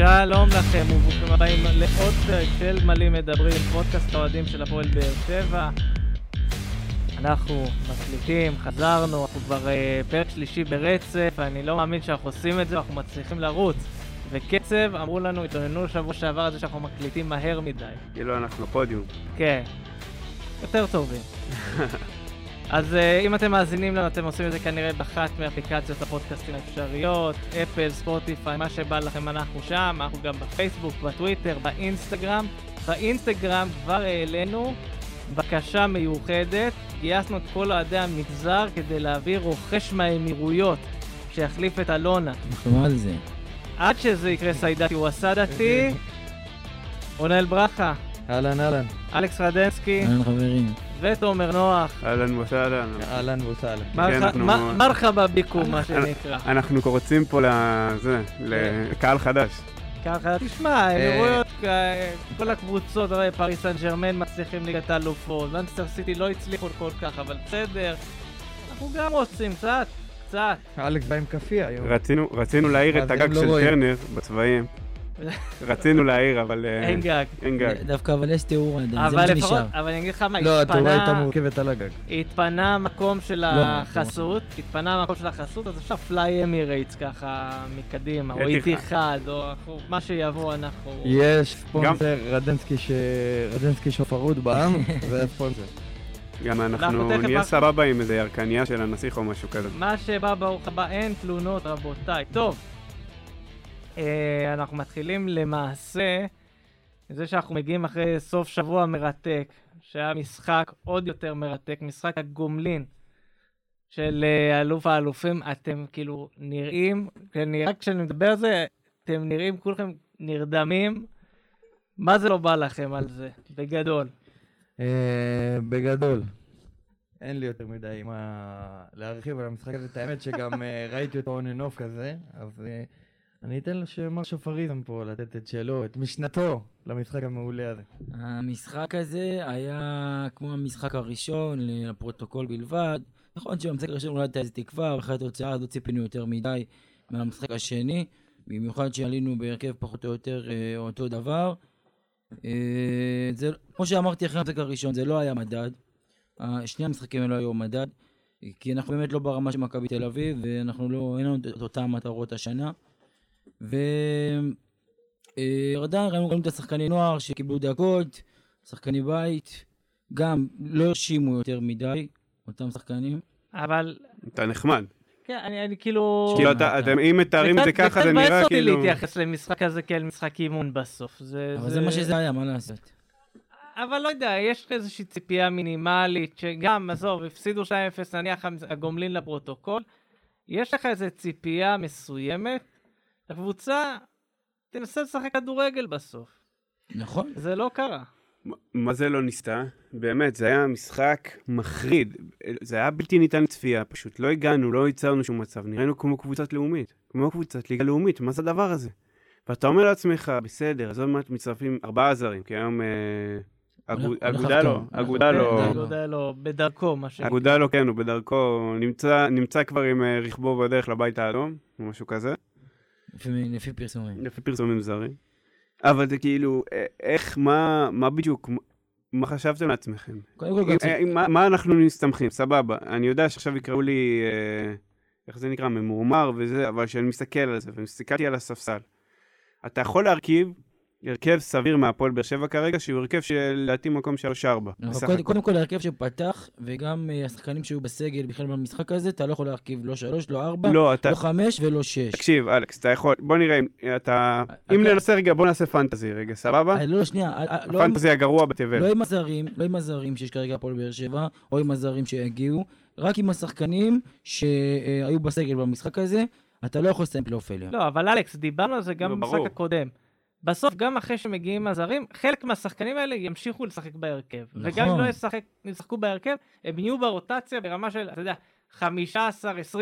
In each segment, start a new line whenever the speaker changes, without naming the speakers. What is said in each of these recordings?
שלום לכם וברוכים הבאים לעוד פרק של מלאים מדברים, פודקאסט האוהדים של הפועל באר שבע. אנחנו מקליטים, חזרנו, אנחנו כבר uh, פרק שלישי ברצף, אני לא מאמין שאנחנו עושים את זה, אנחנו מצליחים לרוץ. וקצב, אמרו לנו, התלוננו שבוע שעבר על זה שאנחנו מקליטים מהר מדי.
כאילו אנחנו פודיום.
כן, יותר טובים. אז uh, אם אתם מאזינים לנו, אתם עושים את זה כנראה באחת מאפליקציות הפודקאסטים האפשריות, אפל, ספוטיפיי, מה שבא לכם אנחנו שם, אנחנו גם בפייסבוק, בטוויטר, באינסטגרם. באינסטגרם כבר העלינו בקשה מיוחדת, גייסנו את כל אוהדי המגזר כדי להביא רוכש מהאמירויות שיחליף את אלונה.
אנחנו על זה.
עד שזה יקרה סיידתי ווסדתי, רונל ברכה,
אהלן אהלן.
אלכס רדנסקי
אהלן חברים.
ותומר נוח.
אהלן וסהלן.
אהלן וסהלן.
מ- מרחבה ביקום, מה שנקרא.
אנחנו קורצים פה לזה, לקהל חדש.
ככה, תשמע, האמירויות, אה, כל הקבוצות, הרי פריס סן ג'רמן מצליחים ליגת האלופות, מנצ'סטר סיטי לא הצליחו כל כך, אבל בסדר. אנחנו גם רוצים, קצת, קצת.
אלכס בא עם כאפיה היום.
רצינו- רצינו להעיר את הגג
לא
של
רואים.
טרנר בצבעים. רצינו להעיר, אבל אה,
אין גג.
אין גג.
דווקא אבל יש תיאור עדיין, זה מה שנשאר.
אבל אני אגיד לך מה,
לא, התאורה הייתה
התפנה,
מורכבת על הגג.
התפנה המקום של
לא,
החסות, התפנה המקום של החסות, אז אפשר פליי אמירייטס ככה מקדימה, או
איתי
איתי-חד, או מה שיבוא אנחנו...
יש ספונסר רדנסקי שופרות בעם, זה הספונסר.
גם
אנחנו
נהיה סבבה עם איזה ירקניה של הנסיך או משהו כזה.
מה שבא ברוך הבא, אין תלונות רבותיי. טוב, אנחנו מתחילים למעשה, זה שאנחנו מגיעים אחרי סוף שבוע מרתק, שהיה משחק עוד יותר מרתק, משחק הגומלין של אה, אלוף האלופים, אתם כאילו נראים, רק כשאני מדבר על זה, אתם נראים כולכם נרדמים. מה זה לא בא לכם על זה, בגדול?
אה, בגדול. אין לי יותר מדי מה להרחיב על המשחק הזה. את האמת שגם אה, ראיתי אותו and off כזה, אז אה, אני אתן למר שופריזם פה לתת את שלו, את משנתו, למשחק המעולה הזה.
המשחק הזה היה כמו המשחק הראשון, לפרוטוקול בלבד. נכון שבמשחק הראשון אולי הייתה איזה תקווה, ואחרי התוצאה הזאת ציפינו יותר מדי מהמשחק השני, במיוחד שעלינו בהרכב פחות או יותר אה, אותו דבר. אה, זה, כמו שאמרתי אחרי המשחק הראשון, זה לא היה מדד. שני המשחקים האלה לא היו מדד, כי אנחנו באמת לא ברמה של מכבי תל אביב, ואנחנו לא, אין לנו את אותן מטרות השנה. ו... אה, עדיין ראינו את השחקני נוער שקיבלו דקות, שחקני בית, גם לא הרשימו יותר מדי, אותם שחקנים.
אבל,
אתה נחמד.
כן, אני, אני כאילו...
כאילו אתה-
אתה-
אתם, אם מתארים את זה ככה, זה
מבאס
נראה
אותי
כאילו...
להתייחס למשחק הזה כאל משחק אימון בסוף. זה,
אבל זה מה שזה היה, מה לעשות?
אבל לא יודע, יש איזושהי ציפייה מינימלית, שגם, עזוב, הפסידו 2-0, נניח הגומלין לפרוטוקול, יש לך איזו ציפייה מסוימת, הקבוצה תנסה לשחק כדורגל בסוף.
נכון.
זה לא קרה.
מה- זה לא ניסתה? באמת, זה היה משחק מחריד. זה היה בלתי ניתן לצפייה, פשוט לא הגענו, לא ייצרנו שום מצב. נראינו כמו קבוצת לאומית, כמו קבוצת ליגה לאומית, מה זה הדבר הזה? ואתה אומר לעצמך, בסדר, אז עוד מעט מצטרפים ארבעה זרים, כי היום אה, אגו-
הולך
אגודה לא, אגודה. לא,
לא, בדרכו, מה שנקרא.
אגודה לא, כן, הוא בדרכו, נמצא- נמצא כבר עם אה, רכבו בדרך לבית האדום, או משהו כזה,
לפי, פרסומים.
לפי פרסומים זרים. אבל זה כאילו, איך, מה, מה בדיוק, מה חשבתם לעצמכם?
קודם כל,
אה, מה- מה אנחנו מסתמכים? סבבה. אני יודע שעכשיו יקראו לי, אה, איך זה נקרא, ממורמר וזה, אבל כשאני מסתכל על זה, ומסתכלתי על הספסל, אתה יכול להרכיב הרכב סביר מהפועל באר שבע כרגע, שהוא הרכב שלדעתי מקום 3-4.
אבל
בסך
קודם. קודם כל ההרכב שפתח, וגם אה, השחקנים שהיו בסגל בכלל במשחק הזה, אתה לא יכול להרכיב לא שלוש, לא ארבע,
לא, אתה...
לא חמש ולא שש.
תקשיב, אלכס, אתה יכול, בוא נראה אם אתה... אם
אתה-
ננסה רגע, בוא נעשה פנטזי רגע, סבבה?
אה, לא, שנייה, אה, אה, לא,
הפנטזי הגרוע בתבל.
לא עם הזרים, לא עם הזרים שיש כרגע הפועל באר שבע, או עם הזרים שיגיעו, רק עם השחקנים שהיו בסגל במשחק הזה, אתה לא יכול לסיים פלייאוף עליון.
לא, אבל אלכס, דיברנו על זה גם
לא,
במשחק. הקודם. בסוף, גם אחרי שמגיעים הזרים, חלק מהשחקנים האלה ימשיכו לשחק בהרכב.
נכון.
וגם אם לא ישחק, ישחקו בהרכב, הם יהיו ברוטציה ברמה של, אתה יודע, 15-20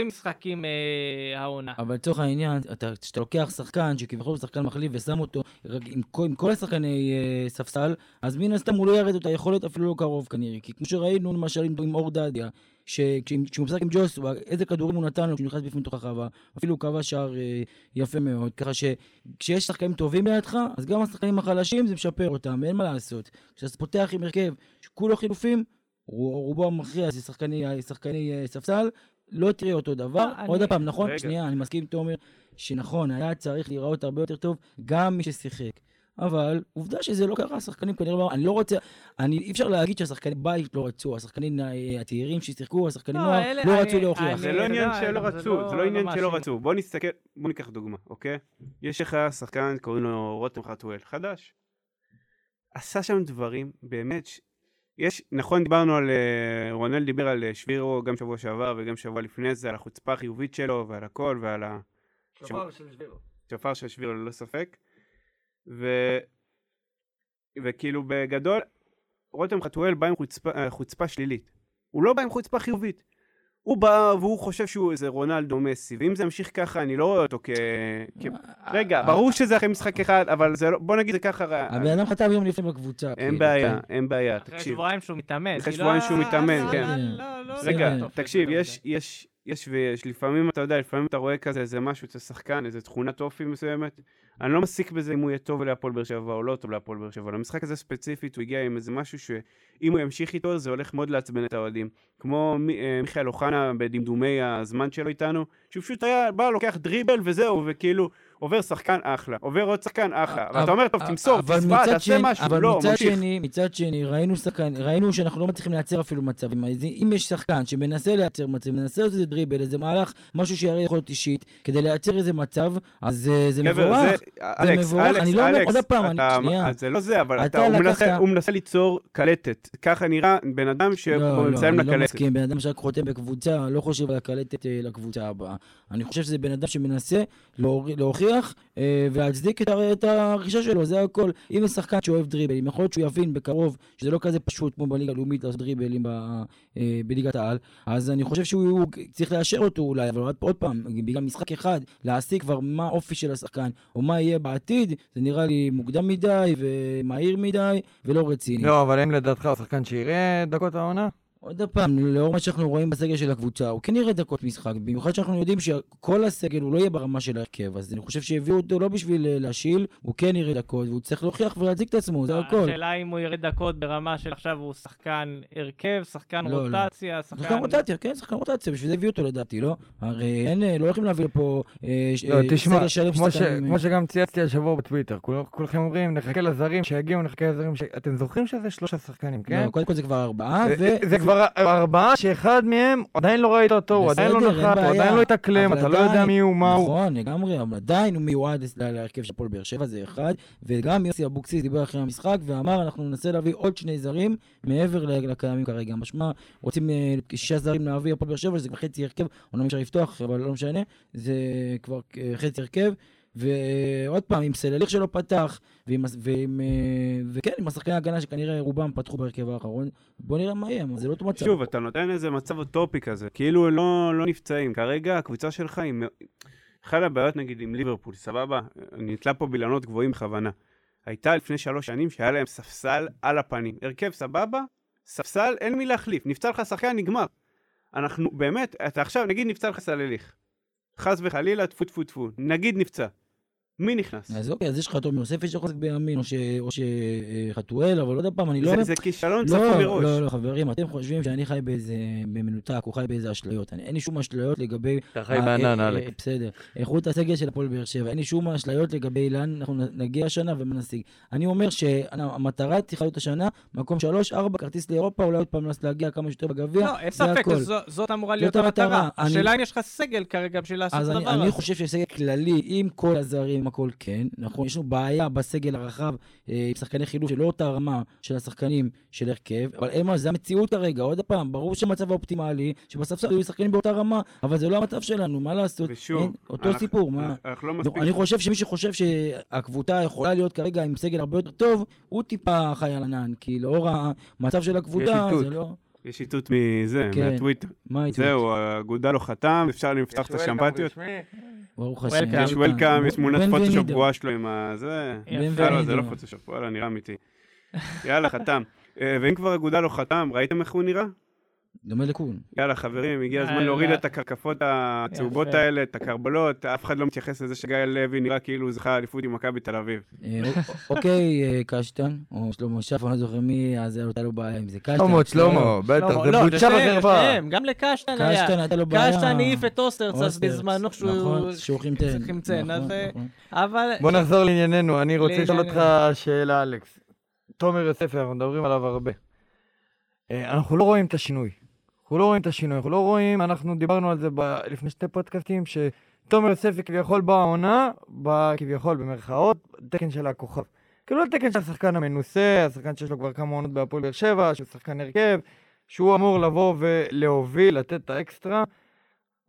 משחקים אה, העונה.
אבל לצורך העניין, אתה- כשאתה לוקח שחקן שכביכול הוא שחקן מחליף ושם אותו רק עם עם כל השחקני אה, ספסל, אז מן הסתם הוא לא ירד את היכולת אפילו לא קרוב כנראה. כי כמו שראינו למשל עם, עם אור דדיה, שכשהוא משחק עם ג'וסווה, איזה כדורים הוא נתן לו כשהוא נכנס בפנים תוך הרחבה, אפילו הוא קבע שער אה, יפה מאוד. ככה שכשיש שחקנים טובים לידך, אז גם השחקנים החלשים זה משפר אותם, אין מה לעשות. כשאתה פותח עם הרכב שכולו חילופים, רוב- רובו המכריע זה שחקני, שחקני אה, ספסל, לא תראה אותו דבר.
אה,
עוד
אני-
פעם, נכון?
רגע.
שנייה, אני מסכים עם תומר, שנכון, היה צריך להיראות הרבה יותר טוב, גם מי ששיחק. אבל עובדה שזה לא קרה, השחקנים כנראה לא... אני לא רוצה... אני, אי אפשר להגיד שהשחקני בית לא רצו, השחקנים הצעירים ששיחקו, השחקנים
לא,
נוער,
אלה-
לא
אני-
רצו להוכיח.
זה לא עניין
לא,
שלא
זה
רצו,
לא-
זה לא עניין
לא
שלא. רצו. בוא נסתכל, בוא ניקח דוגמה, אוקיי? יש לך שחקן, קוראים לו רותם חתואל, חדש. עשה שם דברים, באמת, ש- יש, נכון דיברנו על, אה, רונל דיבר על אה, שבירו גם שבוע שעבר וגם שבוע לפני זה, על החוצפה החיובית שלו ועל הכל ועל ה...
שופר של שבירו.
שופר של שבירו ללא ספק. ו... וכאילו בגדול, רותם חתואל בא עם חוצפה, אה, חוצפה שלילית. הוא לא בא עם חוצפה חיובית. הוא בא והוא חושב שהוא איזה רונלדו מסי, ואם זה ימשיך ככה אני לא רואה אותו כ... כ... רגע, ברור שזה אחרי משחק אחד, אבל זה לא... בוא נגיד זה ככה...
הבן אדם חתם יום לפני בקבוצה.
אין בעיה,
כן.
אין בעיה,
אחרי
תקשיב.
שבועיים שהוא מתאמן.
אחרי
כאילו,
שבועיים שהוא
אה,
מתאמן,
אה,
כן.
אה, לא, לא,
רגע,
לא
תקשיב, יש. יש, יש ויש, לפעמים אתה יודע, לפעמים אתה רואה כזה איזה משהו אצל שחקן, איזה תכונת אופי מסוימת. אני לא מסיק בזה אם הוא יהיה טוב להפועל באר שבע או לא טוב להפועל באר שבע. למשחק הזה ספציפית הוא הגיע עם איזה משהו שאם הוא ימשיך איתו זה הולך מאוד לעצבן את האוהדים. כמו אה, מיכאל אוחנה בדמדומי הזמן שלו איתנו, שהוא פשוט היה בא, לוקח דריבל וזהו, וכאילו עובר שחקן אחלה, עובר עוד שחקן אחלה. ואתה אומר, טוב, תמסור,
אבל מצד
תעשה משהו,
אבל
לא,
מצד
ממשיך.
שני, מצד שני, ראינו שחקן, ראינו שאנחנו לא מצליחים לייצר אפילו מצבים. אם יש שחקן שמנסה לייצר מצב, מנסה לעשות איזה דריבל, איזה מהלך, משהו שיראה יכולת אישית, כדי לייצר איזה מצב, אז אה, זה מבורך.
זה,
מבורך. אני לא אומר- עוד פעם, אני- שנייה.
זה לא זה, אבל הוא, מנסה, ליצור קלטת. ככה נראה בן אדם
לא,
שהוא
לא,
מסיים
אני לא
לקלטת.
מסכים, בן אדם שרק חותם בקבוצה, לא חושב על הקלטת אה, לקבוצה הבאה. אני חושב שזה בן אדם שמנסה להור- להוכיח אה, ולהצדיק את את הרכישה שלו, זה הכל. אם יש שחקן שאוהב דריבלים, יכול להיות שהוא יבין בקרוב שזה לא כזה פשוט כמו בליגה הלאומית לעשות דריבלים ב- אה, בליגת העל, אז אני חושב שהוא הוא צריך לאשר אותו אולי, אבל עוד- פעם, בגלל משחק אחד, להסיק כבר מה האופי של השחקן, או מה יהיה בעתיד, זה נראה לי מוקדם מדי ומהיר מדי ולא רציני.
לא, אבל האם לדעתך הוא שחקן שיראה דקות העונה?
עוד פעם, לאור מה שאנחנו רואים בסגל של הקבוצה, הוא כן יראה דקות משחק, במיוחד שאנחנו יודעים שכל הסגל הוא לא יהיה ברמה של ההרכב, אז אני חושב שהביאו אותו לא בשביל אה, להשיל, הוא כן יראה דקות, והוא צריך להוכיח ולהציג את עצמו, זה הכל.
השאלה אם הוא ירד דקות ברמה של עכשיו הוא שחקן הרכב, שחקן
לא, לא.
רוטציה, שחקן...
שחקן רוטציה, כן, שחקן רוטציה, בשביל זה הביאו אותו לדעתי, לא? הרי אין, אה, לא הולכים להביא לפה אה, ש-
לא,
אה,
תשמע,
סגל שלם
כמו ש-
שחקנים,
כמו שגם צייצתי השבוע בטוויטר, כול- כולכם אומרים, נחכה לזרים שיגיעו, נחכה לזרים ש... אתם זוכרים שזה שלושה שחקנים, כן?
לא, קודם כל זה כבר ארבעה, ו...
זה- זה כבר ארבעה שאחד מהם עדיין לא ראית אותו, הוא עדיין לא נחת, הוא. עדיין לא התאקלם, אתה לא יודע מי הוא, מה הוא.
נכון, לגמרי, אבל עדיין הוא מיועד להרכב של הפועל באר שבע, זה אחד. וגם יוסי אבוקסיס דיבר אחרי המשחק ואמר, אנחנו ננסה להביא עוד שני זרים מעבר לקיימים כרגע. משמע, רוצים אה, שישה זרים להביא הפועל באר שבע, שזה כבר חצי הרכב, אומנם אפשר לפתוח, אבל לא משנה, זה כבר אה, חצי הרכב. ועוד פעם, עם סלליך שלא פתח, ועם, ועם, אה, וכן, עם השחקני ההגנה שכנראה רובם פתחו בהרכב האחרון, בוא נראה מה יהיה, זה לא אותו מצב.
שוב, אתה נותן איזה מצב אוטופי כזה, כאילו לא, לא נפצעים. כרגע הקבוצה שלך היא... אחת הבעיות נגיד עם ליברפול, סבבה? אני נתלה פה באילנות גבוהים בכוונה. הייתה לפני שלוש שנים שהיה להם ספסל על הפנים. הרכב סבבה, ספסל, אין מי להחליף. נפצע לך שחקן, נגמר. אנחנו, באמת, אתה עכשיו, נגיד נפצע לך סלליך. חס וחלילה, טפו טפו טפו. נגיד נפצע. מי נכנס?
אז אוקיי, אז יש לך תומר שיכול לשחק בימין, או ש- או שחתואל, אבל עוד פעם, אני לא...
זה, זה כישלון
לא,
צפוי מראש.
לא, לא, חברים, אתם חושבים שאני חי באיזה... במנותק, או חי באיזה אשליות. אני- אין לי שום אשליות לגבי...
אתה חי
ה-
בענן,
אה, אה,
אלכס.
בסדר. איכות הסגל של הפועל באר שבע. אין לי שום אשליות לגבי לאן אנחנו נגיע השנה ומה נשיג. אני אומר שהמטרה צריכה להיות השנה, מקום שלוש, ארבע, כרטיס לאירופה, אולי עוד פעם להגיע כמה שיותר בגביע.
לא, אין
זה
ספק, זאת אמורה להיות
המטרה.
המטרה.
אני-
השאלה אם יש לך סגל כרגע בשביל לעשות
אז
את
אני,
הדבר
אני
הזה.
חושב שסגל כללי, עם כל הזרים, הכל כן. נכון, יש לנו בעיה בסגל הרחב אה, עם שחקני חילוף שלא אותה רמה של השחקנים של הרכב, אבל אין מה, זה המציאות כרגע. עוד פעם, ברור שהמצב האופטימלי, שבספסל יהיו שחקנים באותה רמה, אבל זה לא המצב שלנו, מה לעשות?
ושוב,
אין, אותו
אנחנו-
סיפור, מה?
אנחנו לא מספיק...
אני חושב שמי שחושב שהקבוצה יכולה להיות כרגע עם סגל הרבה יותר טוב, הוא טיפה חי על ענן, כי לאור המצב של הקבוצה, זה. לא...
יש איתות מזה,
כן.
מהטוויטר.
מה איתו?
זהו, האגודה לא חתם, אפשר לפתוח את השמפתיות.
ברוך. השם.
יש וולקאם, יש תמונת פוטושופ. גרועה שלו עם הזה.
יפה.
אה, לא, זה לא. פוטושופ, וואלה, נראה אמיתי. יאללה, חתם. אה, ואם כבר אגודה לא חתם, ראיתם איך הוא נראה?
דומה לקון.
יאללה, חברים, הגיע הזמן. להוריד את הקרקפות הצהובות. האלה, את הקרבלות, אף אחד לא מתייחס לזה שגיא לוי נראה כאילו הוא זכה אליפות עם מכבי תל אביב.
אה, א- אוקיי, אה, קשטן, או שלמה שף, אני לא זוכר מי, אז הייתה לו בעיה עם זה. קשטן.
שלמה, שלמה, בטח, זה
לא,
בושה
לשניהם,
וחרפה.
גם לקשטן היה.
קשטן הייתה לו בעיה.
קשטן העיף את אוסטרץ בזמנו כשהוא...
נכון, שהוא חמצן.
שהוא
נכון,
אה,
נכון.
אבל...
בוא נחזור לענייננו, אני רוצה לשאול אותך. שאלה, אלכס. תומר יוספי, אנחנו מדברים עליו הרבה. אה, אנחנו לא רואים את השינוי. אנחנו לא רואים את השינוי, אנחנו לא רואים, אנחנו דיברנו על זה ב- לפני שתי פודקאסטים, שתומר יוספי כביכול בעונה, כביכול במרכאות, תקן של הכוכב. כאילו התקן של השחקן המנוסה, השחקן שיש לו כבר כמה עונות בהפועל באר שבע, שהוא שחקן הרכב, שהוא אמור לבוא ולהוביל, לתת את האקסטרה.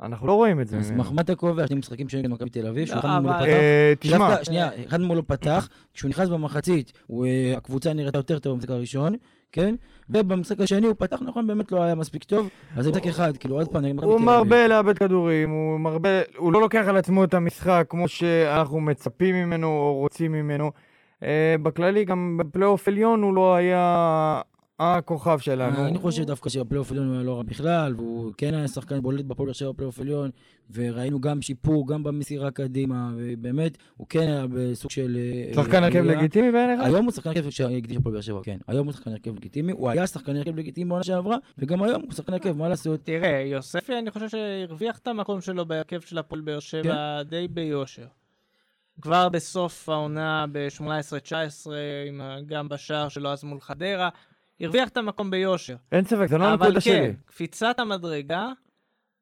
אנחנו לא רואים את זה
אז. מחמד הקובע, שני משחקים של מכבי תל אביב, שאחד מהם לא
אבל-
פתח.
אה, תשמע,
שנייה, אחד לא פתח, כשהוא נכנס במחצית, הוא, אה, הקבוצה נראתה יותר טוב במשחק הראשון, כן? ובמשחק השני הוא פתח נכון, באמת לא היה מספיק טוב, אז זה משחק אחד, כאילו עוד פעם, נגד מכבי
הוא
תל אביב.
מרבה לאבד כדורים, הוא מרבה, הוא לא לוקח על עצמו את המשחק כמו שאנחנו מצפים ממנו או רוצים ממנו. אה, בכללי, גם בפלייאוף עליון הוא לא היה הכוכב שלנו.
אה, אני חושב דווקא שהפלייאוף עליון הוא היה לא רע בכלל, והוא כן היה שחקן בולט בפועל באר שבע בפלייאוף עליון, וראינו גם שיפור, גם במסירה קדימה, ובאמת, הוא כן היה בסוג של... אה,
שחקן הרכב. לגיטימי בעיניך?
היום הוא שחקן הרכב שהקדיש הפועל באר שבע, כן. היום הוא שחקן הרכב לגיטימי, הוא היה שחקן הרכב לגיטימי בעונה שעברה, וגם היום הוא שחקן הרכב, מה לעשות?
תראה, יוספי, אני חושב שהרוויח את המקום שלו בהרכב של הפועל באר שבע די ביושר. כבר בסוף העונה ב-18-19, עם ה- גם בשער שלו אז מול חדרה, הרוויח את המקום ביושר.
אין ספק, זה לא
אבל
הנקודה
כן,
שלי.
קפיצת המדרגה,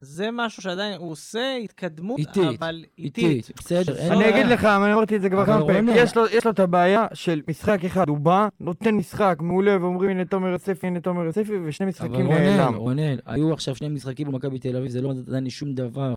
זה משהו שעדיין, הוא עושה התקדמות,
איטית,
אבל איטית.
איטית, בסדר, אין
אני
בעיה.
אגיד לך, אני אמרתי את זה כבר
אבל
כמה פעמים,
רונן-
יש לו- יש לו את הבעיה של משחק אחד, הוא בא, נותן משחק מעולה, ואומרים הנה תומר יוספי, הנה תומר יוספי, ושני
אבל
משחקים
רונן,
נעלם.
רונן, היו עכשיו שני משחקים במכבי תל אביב, זה לא נתן לי שום דבר.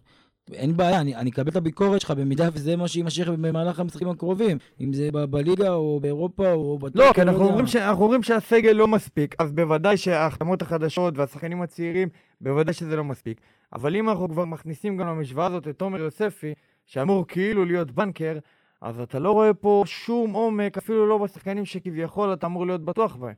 אין בעיה, אני, אני אקבל את הביקורת שלך במידה וזה מה שיימשך במהלך המשחקים הקרובים, אם זה ב- בליגה או באירופה או בטוח.
לא, כי אנחנו אומרים, ש... אנחנו אומרים שהסגל לא מספיק, אז בוודאי שההחתמות החדשות והשחקנים הצעירים, בוודאי שזה לא מספיק. אבל אם אנחנו כבר מכניסים גם למשוואה הזאת את תומר יוספי, שאמור כאילו להיות בנקר, אז אתה לא רואה פה שום עומק, אפילו לא בשחקנים שכביכול אתה אמור להיות בטוח בהם.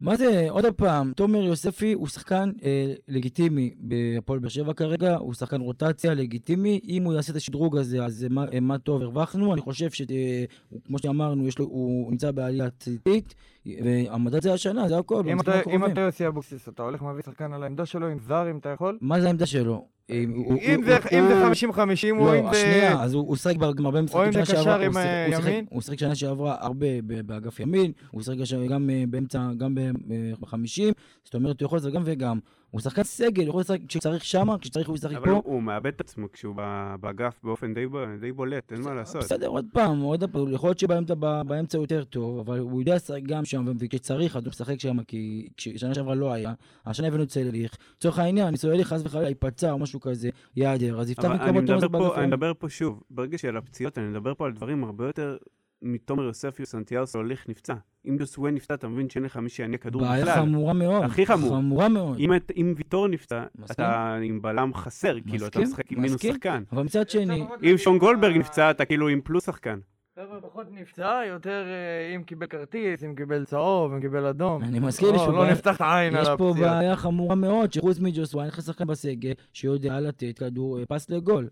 מה זה, עוד פעם, תומר יוספי הוא שחקן אה, לגיטימי בהפועל באר שבע כרגע, הוא שחקן רוטציה לגיטימי, אם הוא יעשה את השדרוג הזה, אז מה, אה, מה טוב, הרווחנו, אני חושב שכמו שאמרנו, יש לו, הוא נמצא בעלייה ציטית, והמדד זה השנה, זה הכל,
אם אתה, אם. אתה יוסי אבוקסיס, אתה הולך מביא שחקן על העמדה שלו עם זר, אם אתה יכול?
מה זה העמדה שלו? אם הוא-
אם זה
הוא-
אם זה
הוא-
50-50, או אם
לא,
זה...
שנייה, אז הוא שיחק גם הרבה
או
משחקים
אם זה
שנה
קשר
שעברה,
עם,
הוא
אה,
שיחק- הוא שיחק-
ימין?
הוא שיחק שנה שעברה הרבה באגף ימין, הוא שיחק גם אה, באמצע, גם ב-50, זאת אומרת, הוא יכול לשחק גם וגם. הוא שחקן סגל, יכול לשחק כשצריך שמה, כשצריך הוא ישחק
אבל
פה.
הוא- הוא מאבד את עצמו כשהוא באגף באופן די די בולט, אין מה לעשות.
בסדר, עוד פעם, עוד פעם, יכול להיות שבאמצע הוא יותר טוב, אבל הוא יודע לשחק גם שם, וכשצריך, אז הוא משחק שם, כי כששנה שעברה לא היה, השנה הבאנו סלליך, לצורך העניין, סלליך חס וחלילה ייפצע או משהו כזה, ייעדר, אז יפתח
אבל
אותו
מדבר
באגף
אני. מדבר פה שוב, ברגע של הפציעות, אני מדבר פה על דברים הרבה יותר מתומר יוספי או סנטיאוס הוליך נפצע. אם דוסווה נפצע, אתה מבין שאין לך מי שיענה כדור
בעיה
בכלל.
חמורה מאוד.
הכי חמור.
חמורה מאוד.
אם את- אם ויטור נפצע,
מסכים.
אתה עם בלם חסר, כאילו, אתה
מסכים,
משחק עם מינוס
מסכים.
שחקן.
אבל מצד שני,
אם שון גולדברג נפצע, אתה כאילו עם פלוס שחקן.
חבר'ה, פחות נפצע, יותר אה, אם קיבל כרטיס, אם קיבל צהוב, אם קיבל אדום.
אני מסכים,
לא,
יש פה
לא
בעיה-
נפתח את העין על
יש פה
הפציעה.
בעיה חמורה מאוד, שחוץ מג'וסווה, אין לך שחקן בסגל שיודע לתת כדור אה, פס לגול.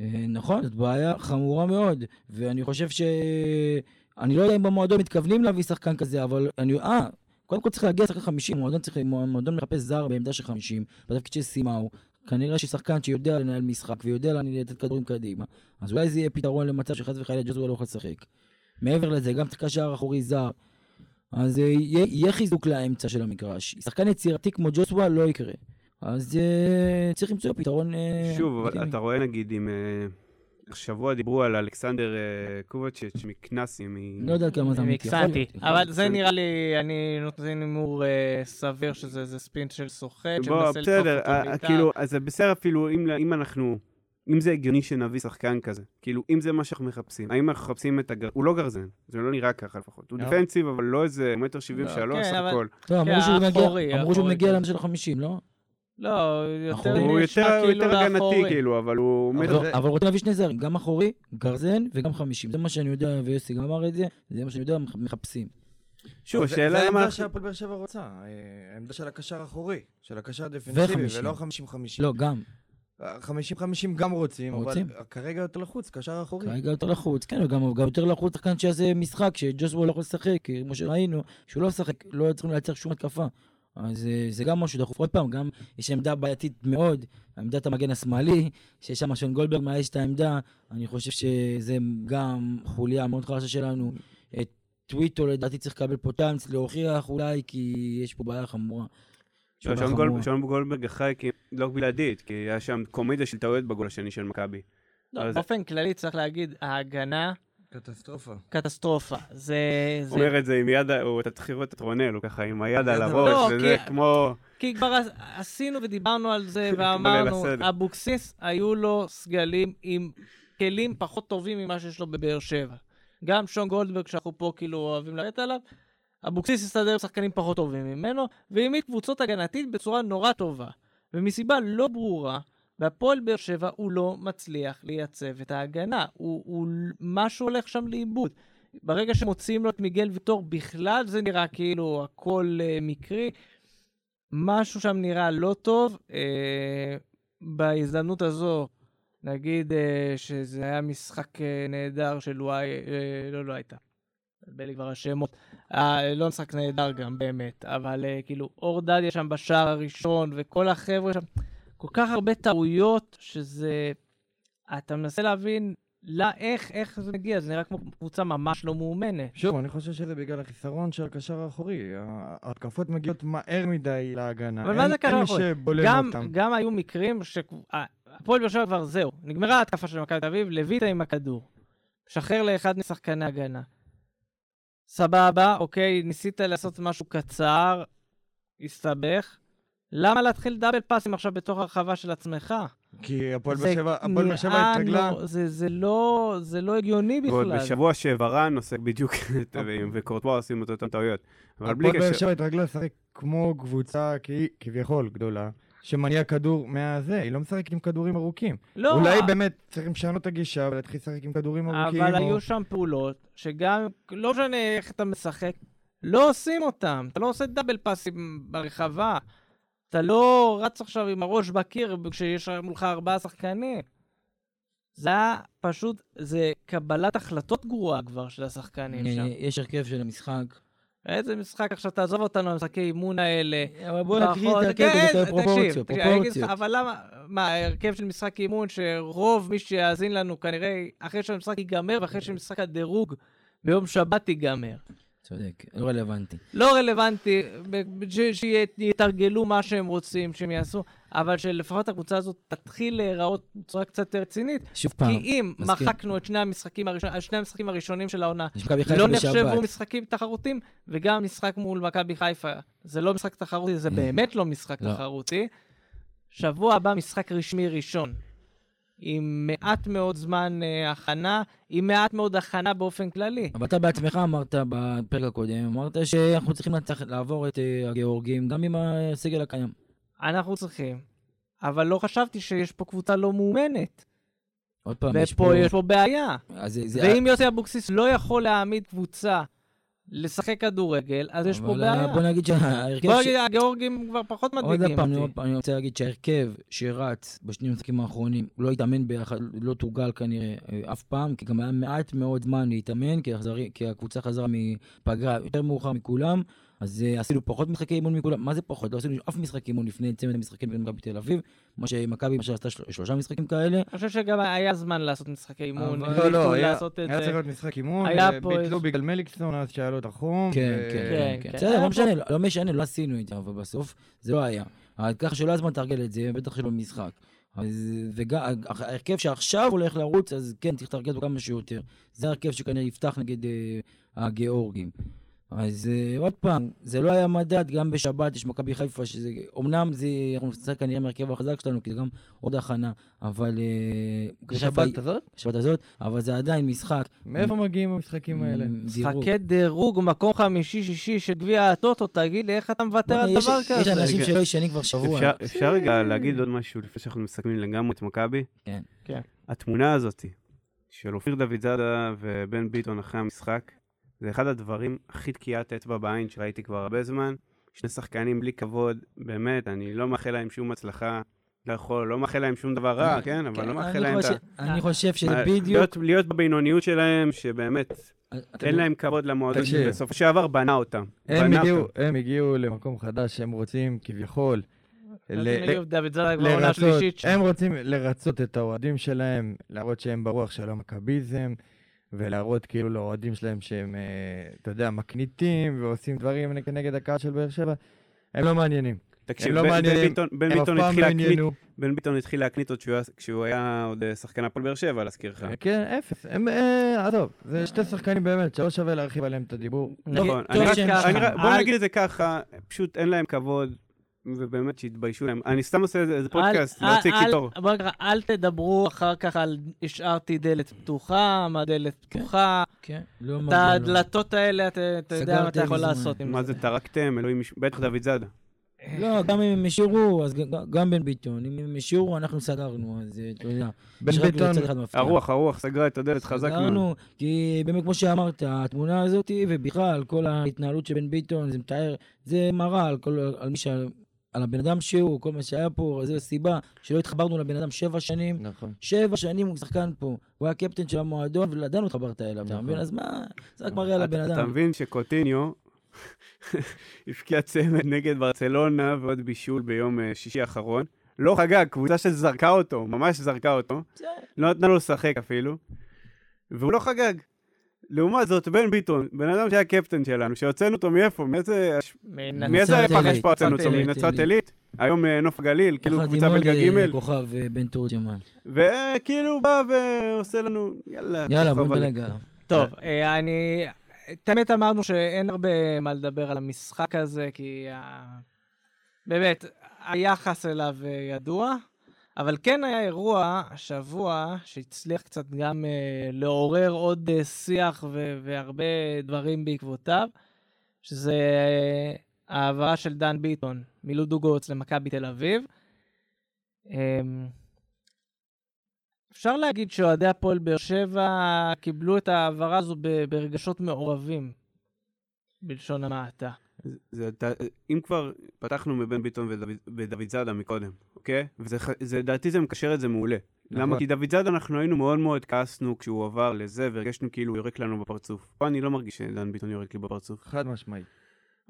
אה, נכון, זאת בעיה חמורה מאוד, ואני חושב ש... אני לא יודע אם במועדון מתכוונים להביא שחקן כזה, אבל אני... אה, קודם כל צריך להגיע לשחקן 50, מועדון צריך... מועדון מחפש זר בעמדה של 50, בתפקיד של סימאו. כנראה ששחקן שיודע לנהל משחק ויודע לתת כדורים קדימה, אז אולי זה יהיה פתרון למצב שחס וחלילה ג'וזווה לא יכול לשחק. מעבר לזה, גם צריך קשר אחורי זר. אז אה, יהיה, יהיה חיזוק לאמצע של המגרש. שחקן יצירתי כמו ג'וסווה לא יקרה. אז אה, צריך למצוא פתרון... אה,
שוב, אבל. אתה רואה נגיד אם... אה, השבוע דיברו על אלכסנדר אה, קובצ'יץ' מקנסי, מ...
לא יודע כמה זה. יכול
מקסנטי.
יכול
אבל. זה נראה לי, אני נותן הימור אה, סביר שזה איזה ספין של סוחט,
בוא,
שמנסה לדחוף
בסדר,
אותו
אה,
בעיטה.
כאילו, אז זה בסדר אפילו אם אם אנחנו אם זה הגיוני שנביא שחקן כזה, כאילו, אם זה מה שאנחנו מחפשים, האם אנחנו מחפשים את הגר... הוא לא גרזן, זה לא נראה ככה לפחות. הוא
לא.
דפנסיב, אבל לא איזה מטר שבעים ושלוש,
כן,
סך
אבל-
הכל.
לא, אמרו
כן,
שהוא מגיע-
האחורי,
אמרו שהוא מגיע
כזה.
למה של החמישים, לא?
לא, יותר.
הוא יותר
כאילו
יותר הגנתי. כאילו, אבל הוא
אבל. זה-
אבל רוצים להביא שני זרים, גם אחורי, גרזן וגם חמישים. זה מה שאני יודע, ויוסי גם אמר את זה, זה מה שאני יודע, מח- מחפשים.
שוב,
זה-. העמדה שהפועל באר שבע רוצה, אה, העמדה של הקשר האחורי, של הקשר הדפנסיבי. ולא 50-50.
לא, גם.
50-50 גם רוצים,
רוצים.
אבל כרגע יותר לחוץ, קשר אחורי.
כרגע יותר לחוץ, כן, וגם גם יותר לחוץ שחקן שיעשה משחק, שג'וסבו לא יכול לשחק, כמו שראינו, שהוא לא משחק, לא צריכים לייצר שום התקפה. אז אה, זה גם משהו דחוף. עוד פעם, גם יש עמדה בעייתית מאוד, עמדת המגן השמאלי, שיש שם שון גולדברג מאייש את העמדה, אני חושב שזה גם חוליה מאוד חלשה שלנו. את טוויטו לדעתי צריך לקבל פה צ'אנס להוכיח אולי, כי יש פה בעיה חמורה.
לא, שון
חמורה.
גולדברג- שון גולדברג אחראי כי- לא בלעדית, כי היה שם קומדיה של טעויות בגול השני של מכבי.
לא,
אז-
באופן כללי צריך להגיד, ההגנה,
קטסטרופה.
קטסטרופה. זה...
הוא
זה-
אומר את זה עם יד, הוא- אתה צריך לראות את רונל, הוא ככה עם היד על
לא,
הראש, וזה
כי-
כמו...
כי כבר עש- עשינו ודיברנו על זה ואמרנו. אבוקסיס היו לו סגלים עם כלים פחות טובים ממה שיש לו בבאר שבע. גם שון גולדברג, שאנחנו פה כאילו אוהבים לרדת עליו, אבוקסיס הסתדר עם שחקנים פחות טובים ממנו, והעמיד קבוצות הגנתית בצורה נורא טובה. ומסיבה לא ברורה, בהפועל באר שבע הוא לא מצליח לייצב את ההגנה. הוא, הוא, משהו הולך שם לאיבוד. ברגע שמוציאים לו את מיגל ויטור, בכלל זה נראה כאילו הכל uh, מקרי. משהו שם נראה לא טוב. אה, בהזדמנות הזו, נגיד אה, שזה היה משחק אה, נהדר של וואי, אה, לא, לא הייתה. מבלבל לי כבר השמות. אה, לא משחק נהדר גם, באמת. אבל אה, כאילו, אור דדיה שם בשער הראשון, וכל החבר'ה שם, כל כך הרבה טעויות, שזה... אתה מנסה להבין לא, איך, איך זה מגיע, זה נראה כמו קבוצה ממש לא מאומנת.
שוב, אני חושב שזה בגלל החיסרון של הקשר האחורי. ההתקפות מגיעות מהר מדי להגנה.
אבל מה זה קשר
אין מי? שבולם
גם,
אותם.
גם היו מקרים שהפועל באר שבע כבר זהו, נגמרה ההתקפה של מכבי תל אביב, לויטה עם הכדור. משחרר לאחד משחקני הגנה. סבבה, אוקיי, ניסית לעשות משהו קצר, הסתבך. למה להתחיל דאבל פאסים עכשיו בתוך הרחבה של עצמך?
כי הפועל באר שבע, הפועל באר שבע התרגלה.
זה, זה, לא, זה לא הגיוני
ועוד
בכלל.
בשבוע שברן עושה בדיוק וקורטואר עושים את אותן טעויות. אבל בלי
הפועל באר
קשר,
שבע התרגלה לשחק כמו קבוצה כ- כביכול גדולה, שמניעה כדור מהזה, היא לא משחקת עם כדורים ארוכים.
לא,
אולי באמת צריכים לשנות את הגישה ולהתחיל לשחק עם כדורים ארוכים.
אבל
או-
היו שם פעולות שגם, לא משנה איך אתה משחק, לא עושים אותם. אתה לא עושה דאבל פאסים ברחבה. אתה לא רץ עכשיו עם הראש בקיר כשיש מולך ארבעה שחקנים. זה היה פשוט, זה קבלת החלטות גרועה כבר של השחקנים שם.
אה, יש הרכב של המשחק.
איזה משחק עכשיו, תעזוב אותנו, המשחקי אימון האלה.
אבל בוא נקריא את ההרכב
כן,
כדי
תקשיב,
פרופורציות, פרופורציות.
אבל למה, מה, הרכב של משחק אימון שרוב מי שיאזין לנו כנראה אחרי שהמשחק ייגמר ואחרי שמשחק הדירוג ביום שבת ייגמר.
צודק, לא רלוונטי.
לא רלוונטי, שיתרגלו מה שהם רוצים שהם יעשו, אבל שלפחות הקבוצה הזאת תתחיל להיראות בצורה קצת רצינית.
שוב פעם,
כי אם
מזכיר.
מחקנו את שני המשחקים, הראשון, שני המשחקים הראשונים של העונה, לא. נחשבו משחקים תחרותיים, וגם משחק מול מכבי חיפה, זה לא משחק תחרותי, זה באמת לא משחק
לא.
תחרותי. שבוע הבא משחק רשמי ראשון, עם מעט מאוד זמן אה, הכנה, עם מעט מאוד הכנה באופן כללי.
אבל אתה בעצמך אמרת בפרק הקודם, אמרת שאנחנו צריכים לצח- לעבור את אה, הגיאורגים, גם עם הסגל הקיים.
אנחנו צריכים, אבל לא חשבתי שיש פה קבוצה לא מאומנת,
עוד פעם, יש
ופה יש פה בעיה.
אז זה- זה...
ואם יוסי אבוקסיס לא יכול להעמיד קבוצה לשחק כדורגל, אז יש פה
אה,
בעיה.
בוא נגיד שההרכב...
בוא נגיד, הגיאורגים כבר פחות מדאיגים
אני עוד
אותי.
פעם, אני רוצה להגיד שההרכב שרץ בשני המשחקים האחרונים, לא התאמן ביחד, לא תורגל כנראה אה, אף פעם, כי גם היה מעט מאוד זמן להתאמן, כי, החזרי, כי הקבוצה חזרה מפגרה יותר מאוחר מכולם, אז אה, עשינו פחות משחקי אימון מכולם. מה זה פחות? לא עשינו אף משחק אימון לפני צמד המשחקים בין מכבי תל אביב, מה שמכבי למשל עשתה של- שלושה משחקים כאלה.
אני חושב שגם היה זמן לעשות משחקי אימון,
לא, לא, היה. צריך להיות משחק אימון, אה,
פה
ביטלו בגלל מליקסון, אז שהיה לו את החום.
כן, כן,
כן,
כן,
כן.
בסדר, לא משנה, לא משנה, לא עשינו את זה, אבל בסוף זה לא היה. ככה שלא היה זמן לתרגל את זה, בטח שלא במשחק. אז וגם, ההרכב שעכשיו הולך לרוץ, אז כן, צריך לתרגל אותו כמה שיותר. זה ההרכב שכנראה יפתח נגד אה, הגיאורגים. אז אה, עוד פעם, זה לא היה מדד, גם בשבת יש מכבי חיפה, שזה, אמנם זה, אנחנו נצטרך כנראה מהרכב החזק שלנו, כי זה גם עוד הכנה, אבל... אה,
בשבת הזאת?
בשבת הזאת, אבל זה עדיין משחק.
מאיפה מגיעים המשחקים האלה?
משחקי דירוג, מקום חמישי-שישי של גביע הטוטו, תגיד לי, איך אתה מוותר על
יש-
דבר
יש
כזה?
אנשים
רגע.
שלא ישנים כבר שבוע.
אפשר, אפשר רגע להגיד עוד משהו לפני שאנחנו מסכמים לגמרי את מכבי?
כן.
כן.
התמונה הזאת של אופיר דוד זאדה ובן ביטון אחרי המשחק, זה אחד הדברים הכי תקיעת אצבע בעין שראיתי כבר הרבה זמן. שני שחקנים בלי כבוד, באמת, אני לא מאחל להם שום הצלחה. לא יכול, לא מאחל להם שום דבר רע, כן? אבל
כן,
לא מאחל
אני
להם את ה...
חושב- אני חושב שזה
אה,
בדיוק...
להיות, להיות בבינוניות שלהם, שבאמת,
אתה-
אין להם כבוד למועדון. שבסופו של דבר בנה אותם.
הם
בנה
הגיעו,
אותם.
הם הגיעו למקום חדש שהם רוצים כביכול לרצות. הם רוצים לרצות את האוהדים שלהם, להראות שהם ברוח של המכביזם, ולהראות כאילו לאוהדים שלהם שהם, אה, אתה יודע, מקניטים ועושים דברים נגד- הקהל של באר שבע. הם לא מעניינים.
תקשיב,
הם לא
בן- ביטון- התחיל
לא
להקניט. בן ביטון התחיל להקניט עוד כשהוא היה- כשהוא היה עוד אה, שחקן הפועל באר שבע, להזכיר לך.
כן, אפס. הם, אה, עזוב, זה שתי שחקנים באמת, שלא שווה להרחיב עליהם את הדיבור.
נכון,
טוב
אני רק-. רק- בוא נגיד את זה ככה, פשוט אין להם כבוד, ובאמת שיתביישו להם. אני סתם עושה איזה פודקאסט, להוציא
אל-
קיטור.
בוא נקרא, אל תדברו אחר כך על השארתי דלת פתוחה, מה דלת פתוחה.
כן, לא
את
מגיע לו.
הדלתות האלה, אתה אתה יודע מה אתה יכול. לעשות עם
מה זה טרקתם, אלוהים, בטח דוד זאדה.
לא, גם אם הם השאירו, אז גם בן ביטון. אם הם השאירו, אנחנו סגרנו, אז אה, אתה יודע.
בן ביטון.
הרוח, הרוח סגרה את הדלת חזק מאוד.
סגרנו, כי באמת, כמו שאמרת, התמונה הזאת, ובכלל, כל ההתנהלות של בן ביטון, זה מתאר, זה מראה על כל, על מי ש... על הבן אדם שהוא, כל מה שהיה פה, זו הסיבה שלא התחברנו לבן אדם שבע שנים.
נכון.
שבע שנים הוא שחקן פה, הוא היה קפטן של המועדון, ועדיין התחברת אליו, אתה
נכון.
מבין? אז מה, זה רק מראה על הבן
אתה- אתה
אדם.
מבין שקוטיניו הבקיע צמד נגד ברצלונה ועוד בישול ביום אה, שישי האחרון. לא חגג, קבוצה שזרקה אותו, ממש זרקה אותו. לא נתנה לו לשחק אפילו. והוא לא חגג. לעומת זאת, בן ביטון, בן אדם שהיה קפטן שלנו, שהוצאנו אותו מאיפה? מאיזה...
מנצרת
מאיזה פח אשפה הוצאנו אותו? מנצרת עילית? היום אה, נוף הגליל, כאילו קבוצה בליגה
אה,
ג'
כוכב אה, בן תורג'מן.
וכאילו הוא בא ועושה לנו, יאללה.
יאללה, בוא. נדלג עליו.
טוב, אני... את האמת אמרנו שאין הרבה מה לדבר על המשחק הזה, כי באמת, היחס אליו ידוע, אבל כן היה אירוע השבוע שהצליח קצת גם אה, לעורר עוד אה, שיח ו- והרבה דברים בעקבותיו, שזה אה, העברה של דן ביטון מלודוגורץ למכבי תל אביב. אמ, אפשר להגיד שאוהדי הפועל באר שבע קיבלו את ההעברה הזו ברגשות מעורבים, בלשון המעטה.
זה- אם כבר פתחנו מבן ביטון ודוד, זאדה מקודם, אוקיי? וזה, ח- זה, מקשר את זה מעולה. למה?
נכון.
כי דוד זאדה אנחנו היינו מאוד מאוד כעסנו כשהוא עבר לזה, והרגשנו כאילו הוא יורק לנו בפרצוף. פה אני לא מרגיש שדן ביטון יורק לי בפרצוף.
חד משמעית.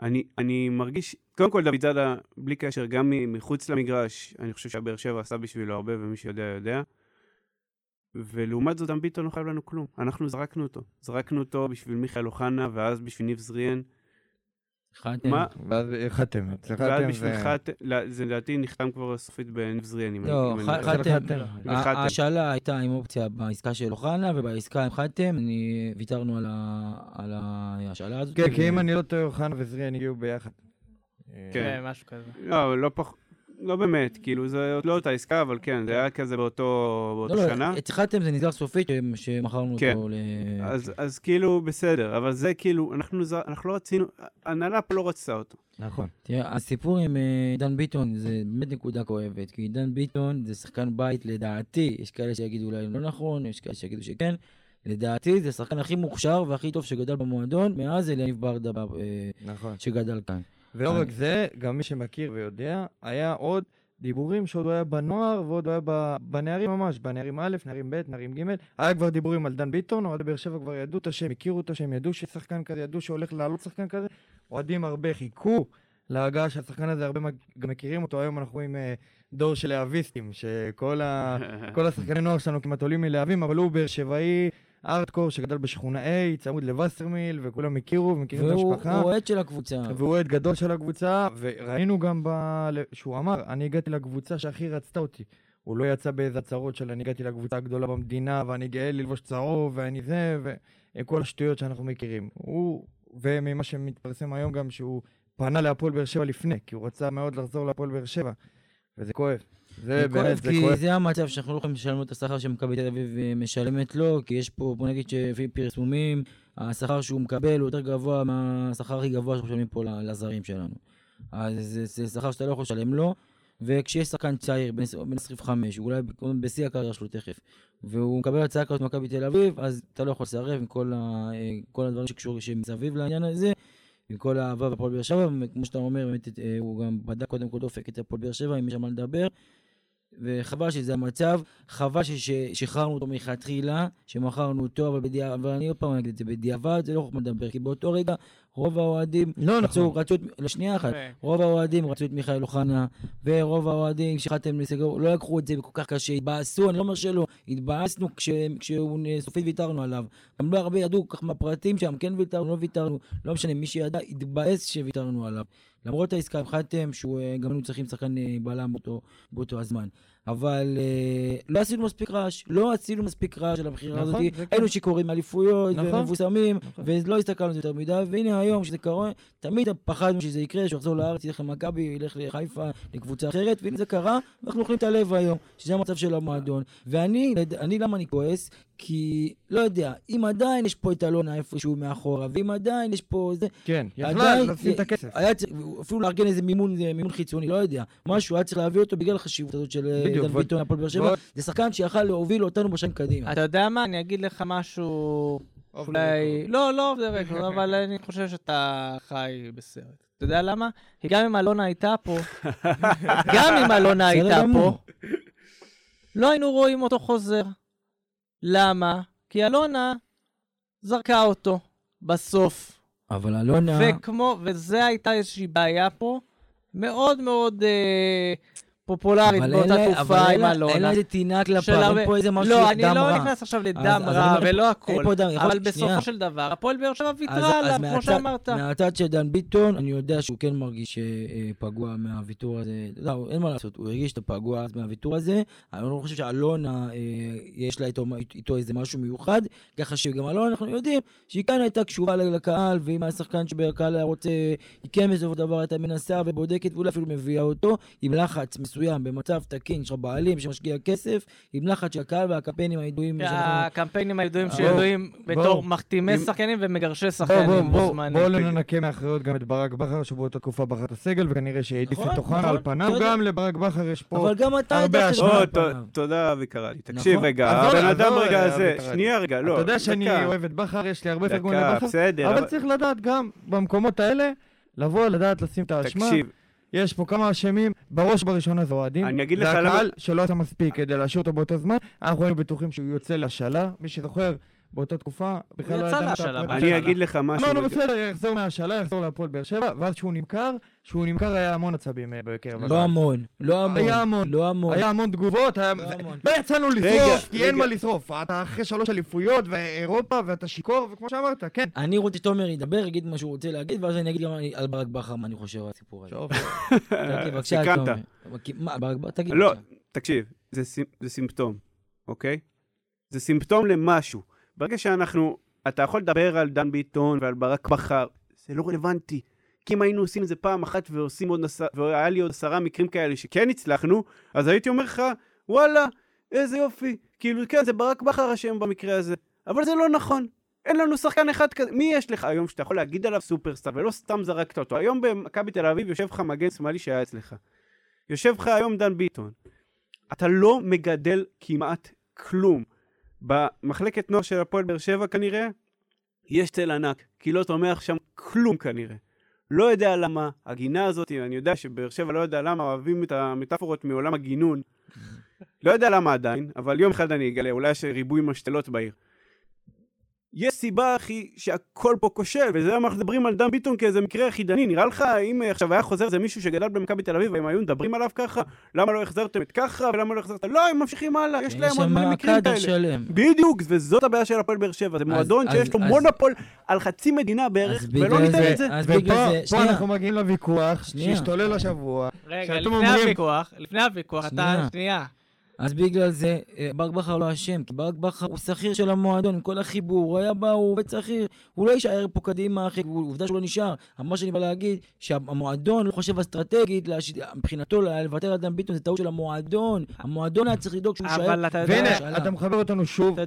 אני, אני מרגיש, קודם כל דוד זאדה, בלי קשר, גם מחוץ למגרש, אני חושב שהבאר שבע עשה בשבילו הרבה, ומי שיודע יודע. ולעומת זאת, דן ביטון לא חייב לנו כלום. אנחנו זרקנו אותו. זרקנו אותו בשביל מיכאל אוחנה, ואז בשביל ניב זריאן.
החלטתם?
מה?
ואז חתם,
ואז
חתם
בשביל חתם, לא, זה לדעתי נחתם כבר סופית
לא,
אני- אם
ח-
אני-
חתם.
וחתם.
ההשאלה הייתה עם אופציה בעסקה של אוחנה, ובעסקה עם חתם, ויתרנו על ה- על ההשאלה הזאת.
כן, כי אם אני לא טועה, אוחנה וזריאן הגיעו ביחד.
כן.
כן, משהו כזה.
לא, לא פח... לא באמת, כאילו, זה עוד לא אותה עסקה, אבל כן, זה היה כזה באותו
לא,
באותה
לא,
שנה.
את חתם זה נסגר סופית, שמכרנו
כן.
אותו ל...
אז, אז כאילו, בסדר, אבל זה כאילו, אנחנו, אנחנו לא רצינו, ההנהלה פה לא רצתה אותו.
נכון.
תראה, הסיפור עם אה, דן ביטון זה באמת נקודה כואבת, כי דן ביטון זה שחקן בית לדעתי, יש כאלה שיגידו אולי לא נכון, יש כאלה שיגידו שכן, לדעתי זה השחקן הכי מוכשר והכי טוב שגדל במועדון, מאז אליניב ברדה אה,
נכון.
שגדל כאן.
ולא רק זה, גם מי שמכיר ויודע, היה עוד דיבורים שעוד היה בנוער ועוד היה בנערים ממש, בנערים א', נערים ב', נערים ג', היה כבר דיבורים על דן ביטון, אוהדי באר שבע כבר ידעו את השם, הכירו את השם, ידעו ששחקן כזה, ידעו שהולך לעלות שחקן כזה, אוהדים הרבה חיכו להגעה של השחקן הזה, הרבה גם מכירים אותו, היום אנחנו רואים אה, דור של להביסטים, שכל ה... השחקני נוער שלנו כמעט עולים מלהבים, אבל הוא באר שבעי ארטקור שגדל בשכונה A, צמוד לווסרמיל, וכולם הכירו ומכירים את
והוא
המשפחה.
הוא אוהד של הקבוצה.
והוא אוהד גדול של הקבוצה, וראינו גם ב... שהוא אמר, אני הגעתי לקבוצה שהכי רצתה אותי. הוא לא יצא באיזה הצהרות של אני הגעתי לקבוצה הגדולה במדינה, ואני גאה ללבוש צהוב, ואני זה, וכל השטויות שאנחנו מכירים. הוא, וממה שמתפרסם היום גם שהוא פנה להפועל באר שבע לפני, כי הוא רצה מאוד לחזור להפועל באר שבע, וזה כואב. זה
זה כואב,
באמת, זה
כי
כואב.
זה המצב שאנחנו לא יכולים לשלם לו את השכר שמכבי תל אביב אה, משלמת לו, כי יש פה, בוא נגיד שלפי פרסומים, השכר שהוא מקבל הוא יותר גבוה מהשכר הכי גבוה שאנחנו משלמים פה לזרים שלנו. אז זה, שכר שאתה לא יכול לשלם לו, וכשיש שחקן צעיר, בן עש- בן 25, הוא אולי בשיא הקריירה שלו תכף, והוא מקבל הצעה כזאת ממכבי תל אביב, אז אתה לא יכול לסרב עם כל, ה, אה, כל הדברים שקשורים שמסביב לעניין הזה. עם כל האהבה והפועל באר שבע, וכמו שאתה אומר, באמת אה, הוא גם בדק קודם כל דופק את הפועל באר שבע, אם יש על מה לדבר. וחבל שזה המצב, חבל ששחררנו אותו מלכתחילה, שמכרנו אותו, אבל בדיעבד, אבל אני עוד פעם אגיד את זה, בדיעבד זה לא חוכמה לדבר, כי באותו רגע רוב האוהדים
לא
רצו,
נכון.
רצו, לשנייה אחת,
אוקיי.
רוב האוהדים רצו את מיכאל אוחנה, ורוב האוהדים שחתם לסגור, לא לקחו את זה כל כך קשה, התבאסו, אני לא אומר שלא, התבאסנו כש, כשהוא סופית ויתרנו עליו. גם לא הרבה ידעו כל כך מהפרטים שם, כן ויתרנו, לא ויתרנו, לא משנה, מי שידע, התבאס שוויתרנו עליו. למרות העסקה עם חתם, שהוא אה, גם היינו צריכים שחקן אה, בלם באותו, באותו הזמן. אבל אה, לא עשינו מספיק רעש, לא עשינו מספיק רעש על הבחירה
נכון,
הזאת.
כן.
היינו שיכורים מאליפויות
נכון.
ומבוסמים,
נכון.
ולא הסתכלנו על זה יותר מדי, והנה היום שזה קורה, תמיד פחדנו שזה יקרה, שהוא יחזור לארץ, ילך למכבי, ילך לחיפה, לקבוצה אחרת, והנה זה קרה, ואנחנו אוכלים את הלב היום, שזה המצב של המועדון. ואני, אני למה אני כועס? כי, לא יודע, אם עדיין יש פה את אלונה איפשהו מאחורה, ואם עדיין יש פה זה,
כן, יכלה
עדיין,
לשים את הכסף.
היה צריך, אפילו לארגן איזה מימון, זה מימון חיצוני, לא יודע, משהו, היה צריך להביא אותו בגלל החשיבות הזאת של אה, דן ביטון, הפועל באר שבע, זה שחקן שיכל להוביל אותנו בשנים קדימה.
אתה יודע מה? אני אגיד לך משהו... אולי... לא, לא דה רקורד, אבל אני חושב שאתה חי בסרט. אתה יודע למה? כי גם אם אלונה הייתה פה, גם אם אלונה הייתה. פה, לא היינו רואים אותו חוזר. למה? כי אלונה זרקה אותו בסוף.
אבל אלונה...
וכמו, וזה הייתה איזושהי בעיה פה, מאוד מאוד אה, פופולרית באותה תקופה עם אלונה.
אין איזה טינה כלפיו,
הרבה-
אין פה איזה משהו
לא, אני
דם
לא
רע.
נכנס עכשיו לדם
אז
רע
אני-
ולא הכל,
דם, יכול-
אבל
שנייה.
בסופו של דבר, הפועל באר שבע ויתרה עליו, כמו שאמרת.
מהצד של דן ביטון, אני יודע שהוא כן מרגיש אה, אה, פגוע מהוויתור הזה. לא, אין מה לעשות, הוא הרגיש את הפגוע מהוויתור הזה. אני לא חושב שאלונה, אה, יש לה איתו, איתו איזה משהו מיוחד, ככה שגם אלונה, אנחנו יודעים שהיא כאן הייתה קשורה לקהל, ואם היה שחקן שבקהל היה רוצה, היא כן בסופו של דבר הייתה מנסה ובודקת, ואולי אפילו מביאה אותו עם לחץ מסוים, במצב תקין, יש לך בעלים שמשקיע כסף, עם לחץ של הקהל והקמפיינים הידועים.
הקמפיינים הידועים
בואו,
שידועים בתור. מחתימי שחקנים ומגרשי שחקנים
בואו,
בו
בואו, לא ננקה מאחריות גם את ברק בכר, שבאותה תקופה בחר את הסגל, וכנראה שהעדיף את אוחנה על פניו. גם לברק בכר יש פה... הרבה
פניו.
תודה, אבי. תקשיב
נכון.
רגע,
עזוב,
הבן אדם
עזוב,
רגע הזה. שנייה רגע, לא.
אתה יודע שאני אוהב את בכר, יש לי הרבה פרגון לבכר, אבל- צריך לדעת גם במקומות האלה, לבוא, לדעת לשים את האשמה.
תקשיב,
יש פה כמה אשמים, בראש ובראשונה זה אוהדים.
אני אגיד
זה
לך למה-
הקהל שלא עשה מספיק כדי להשאיר אותו באותו זמן. אנחנו היינו בטוחים שהוא יוצא להשאלה. מי שזוכר, באותה תקופה, בכלל לא ידענו את
להשאלה,
הפרט.
אני אגיד לך משהו.
אמרנו
רגע.
בסדר, יחזור מהשאלה, יחזור להפועל באר שבע, ואז כשהוא נמכר, כשהוא נמכר היה המון עצבים אה, בקרב
לא. המון, לא המון.
היה המון.
לא המון.
היה המון תגובות, היה...
לא המון.
לא יצאנו לשרוף, כי אין. מה לשרוף. אתה אחרי שלוש אליפויות ואירופה, ואתה שיכור, וכמו שאמרת, כן.
אני רוצה שתומר ידבר, יגיד מה שהוא רוצה להגיד, ואז אני אגיד גם על ברק בכר מה אני חושב על הסיפור הזה. תומר. מה, ברק בכר, תגיד
לא. תקשיב, זה סימפטום, אוקיי? זה סימפטום למשהו. ברגע שאנחנו, אתה יכול לדבר על דן ביטון ועל ברק בכר, זה לא רלוונטי. כי אם היינו עושים את זה פעם אחת ועושים עוד עשר, והיה לי עוד עשרה מקרים כאלה שכן הצלחנו, אז הייתי אומר לך, וואלה, איזה יופי. כאילו, כן, זה ברק בכר אשם במקרה הזה. אבל זה לא נכון. אין לנו שחקן אחד כזה. מי יש לך היום שאתה יכול להגיד עליו סופרסטאר, ולא סתם זרקת אותו? היום במכבי תל אביב יושב לך מגן שמאלי שהיה אצלך. יושב לך היום דן ביטון. אתה לא מגדל כמעט כלום. במחלקת נוער של הפועל באר שבע כנראה, יש צל ענק, כי לא צומח שם כלום כנראה. לא יודע למה, הגינה הזאת, אני יודע שבאר שבע לא יודע למה אוהבים את המטאפורות מעולם הגינון. לא יודע למה עדיין, אבל יום אחד אני אגלה, אולי יש ריבוי משתלות בעיר. יש סיבה, אחי, שהכל פה כושל, וזה למה אנחנו מדברים על דן ביטון כאיזה מקרה יחידני. נראה לך, אם עכשיו היה חוזר איזה מישהו שגדל במכבי תל אביב, והם היו מדברים עליו ככה, למה לא החזרתם את ככה, ולמה לא החזרתם... לא, הם ממשיכים הלאה, יש להם עוד מלא מקרים כאלה.
שלם.
בדיוק, וזאת הבעיה של הפועל באר שבע, זה מועדון
אז-
שיש לו
אז-
מונופול על חצי מדינה בערך, ולא ניתן את זה.
אז בגלל
ופה
זה,
פה
שנייה.
אנחנו מגיעים לוויכוח. שהשתולל השבוע.
רגע, לפני
אומרים-
הוויכוח, לפני הוויכוח, אתה,
שנייה. אז בגלל זה אה, ברק בכר לא אשם, כי ברק בכר הוא שכיר של המועדון, עם כל החיבור, הוא היה בא, הוא עובד שכיר, הוא לא יישאר פה קדימה, אחי, עובדה שהוא לא נשאר. אבל מה שאני בא להגיד, שהמועדון לא חושב אסטרטגית. מבחינתו לוותר על דן ביטון זה טעות של המועדון, המועדון היה צריך לדאוג שהוא יישאר.
אבל אתה יודע...
והנה,
שאלה.
אתה מחבר אותנו שוב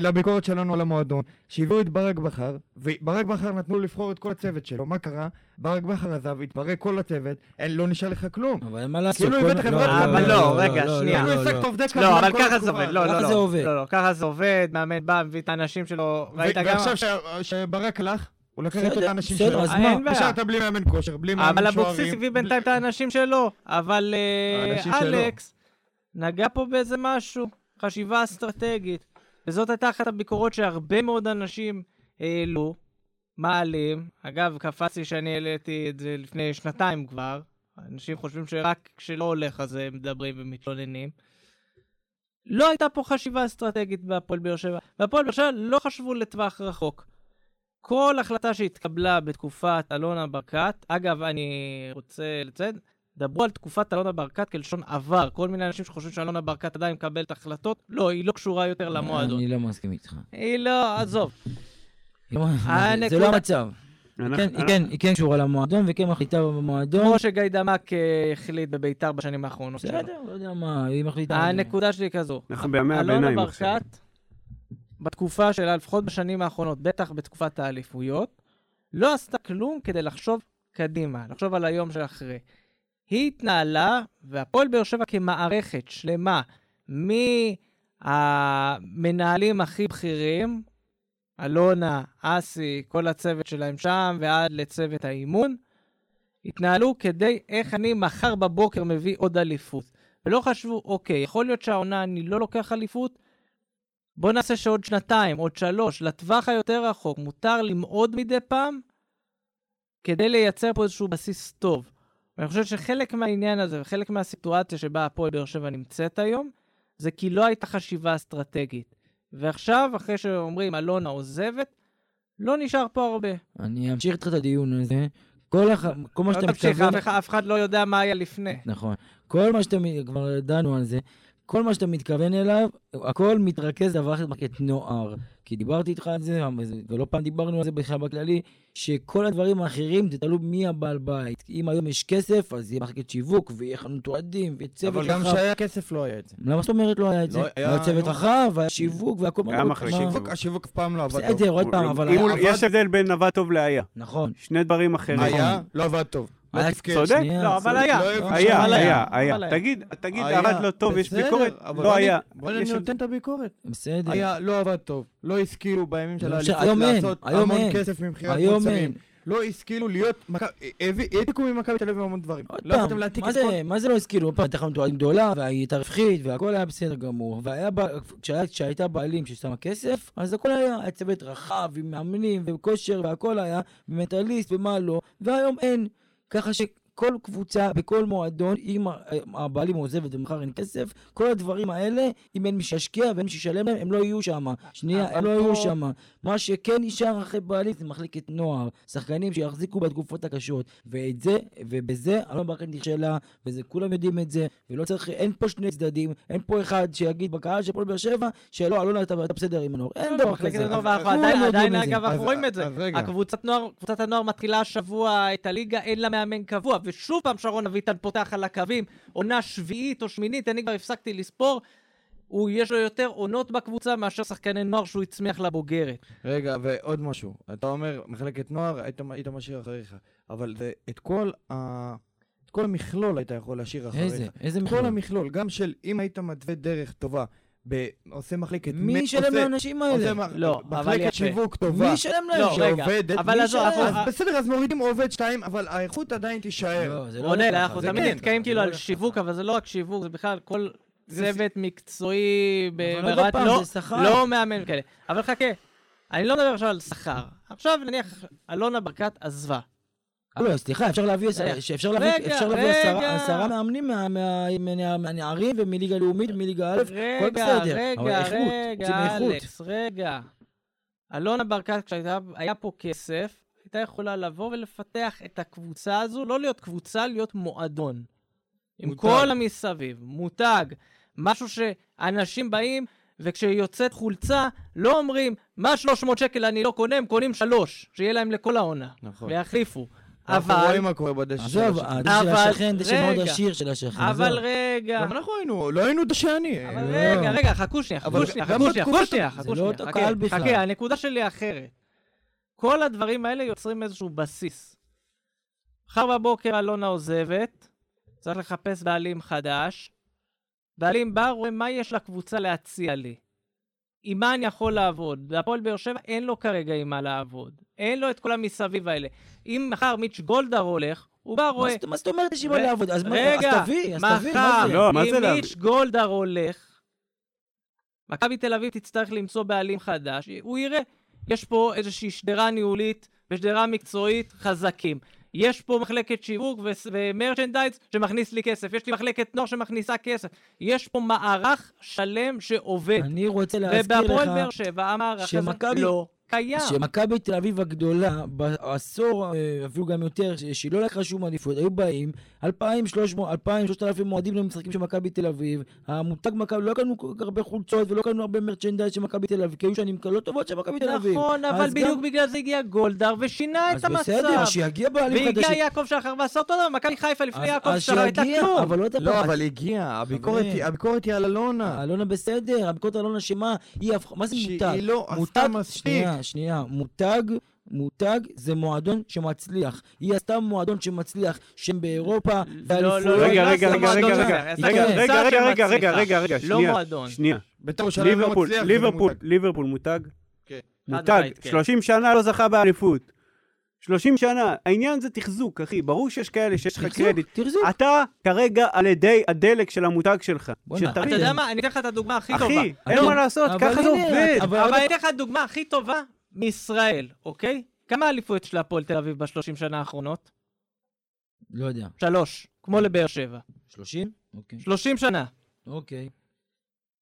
לביקורת שלנו על המועדון, שהביאו את ברק בכר, וברק בכר נתנו לבחור את כל הצוות שלו, מה קרה? ברק בכר עזב, התפרק כל הצוות, אין, לא נשאר לך כלום.
אבל אין מה לעשות.
כאילו הבאת חברת-
אבל לא, רגע, שנייה.
כאילו
לא,
העסקת
לא.
עובדי קבלן
לא, אבל ככה זה עובד. לא,
ככה
לא,
זה
לא,
עובד.
לא, לא, ככה זה עובד, מאמן בא, מביא את האנשים שלו, ראית גם...
ועכשיו שברק הלך, הוא לקח את
בסדר,
האנשים
בסדר,
שלו.
אז
אה,
מה?
אין בעיה.
עכשיו אתה בלי מאמן כושר, בלי מאמן
אבל
שוערים.
אבוקסיס הביא בינתיים את האנשים שלו, אבל אה. אלכס נגע פה באיזה משהו, חשיבה אסטרטגית. וזאת הייתה אחת הביקורות שהרבה מאוד אנשים העלו, מעלים. אגב, קפץ לי שאני העליתי את זה לפני שנתיים כבר. אנשים חושבים שרק כשלא הולך אז הם מדברים ומתלוננים. לא הייתה פה חשיבה אסטרטגית בהפועל באר שבע. בהפועל באר שבע לא חשבו לטווח רחוק. כל החלטה שהתקבלה בתקופת אלונה ברקת, אגב, אני רוצה לציין, דברו על תקופת אלונה ברקת כלשון עבר. כל מיני אנשים שחושבים שאלונה ברקת עדיין מקבלת החלטות, לא, היא לא קשורה יותר למועדון.
אני לא מסכים איתך.
היא לא, עזוב.
לא, זה לא המצב. כן, היא כן, היא כן קשורה למועדון וכן מחליטה במועדון.
כמו שגיידמק אה, החליט בביתר בשנים האחרונות.
בסדר, לא יודע מה, היא מחליטה.
הנקודה שלי כזו.
אנחנו בימי
אלונה
הביניים עכשיו.
ברקת, בתקופה שלה, לפחות בשנים האחרונות, בטח בתקופת האליפויות, לא עשתה כלום כדי לחשוב קדימה, לחשוב על היום שאחרי. היא התנהלה, והפועל באר שבע כמערכת שלמה, מהמנהלים הכי בכירים, אלונה, אסי, כל הצוות שלהם שם, ועד לצוות האימון, התנהלו כדי איך אני מחר בבוקר מביא עוד אליפות. ולא חשבו, אוקיי, יכול להיות שהעונה אני לא לוקח אליפות, בוא נעשה שעוד שנתיים, עוד שלוש, לטווח היותר רחוק, מותר למעוד מדי פעם כדי לייצר פה איזשהו בסיס טוב. ואני חושב שחלק מהעניין הזה וחלק מהסיטואציה שבה הפועל באר שבע נמצאת היום, זה כי לא הייתה חשיבה אסטרטגית. ועכשיו, אחרי שאומרים אלונה עוזבת, לא נשאר פה הרבה.
אני אמשיך איתך את הדיון הזה. כל הח- כל מה
לא
שאתה
תמשיך,
מתכוון...
אף אחד- לא יודע מה היה לפני.
נכון. כל מה שאתה, מ- כבר דנו על זה, כל מה שאתה מתכוון אליו, הכל מתרכז לדבר אחד, מחלקת נוער. כי דיברתי איתך על זה, ולא פעם דיברנו על זה בכלל בכללי, שכל הדברים האחרים זה תלוי מי הבעל בית. אם היום יש כסף, אז יהיה מחלקת שיווק, ויהיה חנות אוהדים, ויהיה צוות
אבל גם
רחב.
כשהיה כסף לא היה את זה.
למה זאת אומרת לא היה את זה?
לא, היה-
היה צוות. רחב, היה שיווק, והכל...
היה
מה-
מחלקת
מה-
שיווק.
השיווק- אף פעם לא עבד טוב.
בסדר, עוד פעם, אבל...
יש הבדל בין עבד טוב להיה.
נכון.
שני דברים אחרים.
היה, לא עבד טוב. לא
היה-.
צודק.
לא, אבל
זה-
היה.
לא אוהב
היה,
אבל
היה,
אבל
היה.
היה.
תגיד, תגיד,
היה,
עבד לא טוב, יש ביקורת?
אבל
לא היה.
בוא
יש-
נותן את הביקורת.
בסדר.
היה, לא עבד טוב. לא השכילו בימים של
לא
האליפות לעשות המון. כסף ממכירת מוצרים. לא השכילו להיות... העתיקו ממכבי תל אביב המון דברים.
עוד
לא
פעם, מה. זה, לא הזכירו? עוד פעם, הייתה חנות גדולה, והייתה רווחית, והכל היה בסדר גמור. והיה, ב- כשהיה- כשהייתה בעלים ששמה כסף, אז הכל היה, היה צוות רחב, עם מאמנים, וכושר, והכל היה, ומטאליסט, ומה לא, והיום אין. ככה שכל קבוצה, בכל מועדון, אם ה- הבעלים עוזבת ומחר אין כסף, כל הדברים האלה, אם אין מי שישקיע ואין מי שישלם להם, הם לא יהיו שם. שנייה, הם לא יהיו שם. מה שכן נשאר אחרי בעלים זה מחלקת נוער, שחקנים שיחזיקו בתקופות הקשות, ואת זה, ובזה אלון ברקת נכשלה, וזה כולם יודעים את זה, ולא צריך, אין פה שני צדדים, אין פה אחד שיגיד בקהל של הפועל באר שבע, שלא, אלונה אתה בסדר עם הנוער, אין דבר
מחלקת
כזה.
הנוער,
אז-
ואנחנו
אז
עדיין,
את זה.
אגב, אנחנו רואים את זה. הקבוצת נוער, קבוצת הנוער מתחילה השבוע את הליגה, אין לה מאמן קבוע, ושוב פעם שרון אביטן פותח על הקווים, עונה שביעית או שמינית, אני כבר הפסקתי לספור. הוא, יש לו יותר עונות בקבוצה מאשר שחקני נוער שהוא הצמיח לבוגרת.
רגע, ועוד משהו. אתה אומר, מחלקת נוער, היית, היית משאיר אחריך. אבל זה, את כל ה... את כל המכלול היית יכול להשאיר אחריך.
איזה, איזה
כל
מכלול.
המכלול, גם של אם היית מתווה דרך טובה, ב... עושה מחלקת...
מי ישלם לאנשים האלה?
עושה מח-
לא, אבל
מחלקת
יפה.
שיווק טובה.
מי ישלם להם?
לא, רגע,
שעובדת,
אבל עזוב? אנחנו-
אז בסדר, אז מורידים עובד שתיים, אבל האיכות עדיין תישאר.
לא, זה לא ככה,
אנחנו תמיד
כן,
נתקעים כאילו
לא
על שיווק. אבל זה לא רק שיווק, זה בכלל כל צוות מקצועי
אבל עוד
ברמת...
פעם,
לא-
זה שכר.
לא מאמן כאלה. אבל חכה, אני לא מדבר עכשיו על שכר. עכשיו נניח אלונה ברקת עזבה.
לא, סליחה, אפשר להביא עשרה- מאמנים מה- מה- מה- מהנערים ומליגה לאומית ומליגה א', הכל בסדר.
רגע, רגע. אלכס, רגע. אלונה ברקת, כשהיה פה כסף, הייתה יכולה לבוא ולפתח את הקבוצה הזו, לא להיות קבוצה, להיות מועדון. עם. כל המסביב, מותג, משהו שאנשים באים, וכשיוצאת חולצה, לא אומרים, מה 300 שקל אני לא קונה, הם קונים שלוש, שיהיה להם לכל העונה.
נכון.
ויחליפו.
אנחנו
אבל,
רואים מה קורה בדשא של
עזוב,
השכן.
הדשא של השכן, דשא מאוד
רגע.
עשיר של השכן.
אבל
עזוב.
רגע,
גם אנחנו היינו, לא היינו דשא עני.
אבל
לא.
רגע, רגע, חכו שנייה, חכו שנייה, חכו שנייה, חכו שנייה,
זה לא אותו קהל בכלל.
חכה, הנקודה שלי אחרת. כל הדברים האלה יוצרים איזשהו בסיס. מחר בבוקר אלונה עוזבת, צריך לחפש בעלים חדש. בעלים בא, רואה מה יש לקבוצה להציע לי. עם מה אני יכול לעבוד? בהפועל באר שבע אין לו כרגע עם מה לעבוד. אין לו את כל המסביב האלה. אם מחר מיץ' גולדהר הולך, הוא בא,
מה
רואה...
מה זאת אומרת יש לי מה לעבוד? אז תביא, אז תביא, מה זה?
לא, מה זה
אם? מיץ' גולדהר הולך, מכבי תל אביב תצטרך למצוא בעלים חדש, הוא יראה, יש פה איזושהי שדרה ניהולית ושדרה מקצועית חזקים. יש פה מחלקת שיווק ו- ומרצ'נדייז שמכניס לי כסף, יש לי מחלקת נוער שמכניסה כסף, יש פה מערך שלם שעובד.
אני רוצה להזכיר
ובהפועל
לך
באר שבע המערך הזה
שמכבי-
לא קיים.
שמכבי תל אביב הגדולה, בעשור, אה, אפילו גם יותר, שהיא לא לקחה שום עדיפות, היו באים 2,300, 2,000-3,000 מועדים למשחקים של מכבי תל אביב, המותג מכבי, לא קנו כל כך הרבה חולצות ולא קנו הרבה מרצ'נדייז של מכבי תל אביב, כי היו שנים לא טובות של מכבי תל אביב.
נכון, אבל
אז
בדיוק
גם-
בגלל זה הגיע גולדהר ושינה את
אז
המצב.
בסדר, שיגיע בעלים
והגיע
חדשים.
יעקב שחר ועשה אותו דבר, מכבי חיפה לפני
אז-
יעקב
אז
שחר הייתה כלום.
אבל לא את
לא. אבל הגיע, הביקורת. היא- הביקורת היא על אלונה.
אלונה בסדר, הביקורת על אלונה שמה, היא הפכה, מה זה מותג?
לא עשתה
מותג,
מספיק.
שנייה, שנייה, מותג, מותג זה מועדון שמצליח. היא עשתה מועדון שמצליח, שם באירופה,
לא. לא,
רגע,
לא,
רגע,
לא,
רגע,
לא,
רגע,
לא,
רגע,
לא,
רגע,
לא,
רגע,
לא,
רגע,
לא,
רגע, רגע,
לא,
רגע, רגע,
לא
שנייה,
מועדון.
שנייה.
לא
ליברפול,
מצליח,
ליברפול,
מותג.
ליברפול מותג,
כן.
מותג,
וחלק, כן.
30 שנה לא זכה באליפות. 30 שנה, העניין זה תחזוק, אחי, ברור שיש כאלה שיש לך
תחזוק,
קרדיט.
תחזוק.
אתה כרגע על ידי הדלק של המותג שלך.
בוא'נה,
שתבין.
אתה יודע מה, אני אתן לך את הדוגמה הכי טובה.
אחי, אין
לא,
מה לעשות, ככה זה עובד.
אבל-
אני אתן לך דוגמה הכי טובה מישראל, אוקיי? כמה אליפויות של הפועל תל אביב בשלושים שנה האחרונות?
לא יודע.
שלוש, כמו לבאר שבע.
30? אוקיי.
שלושים שנה.
אוקיי.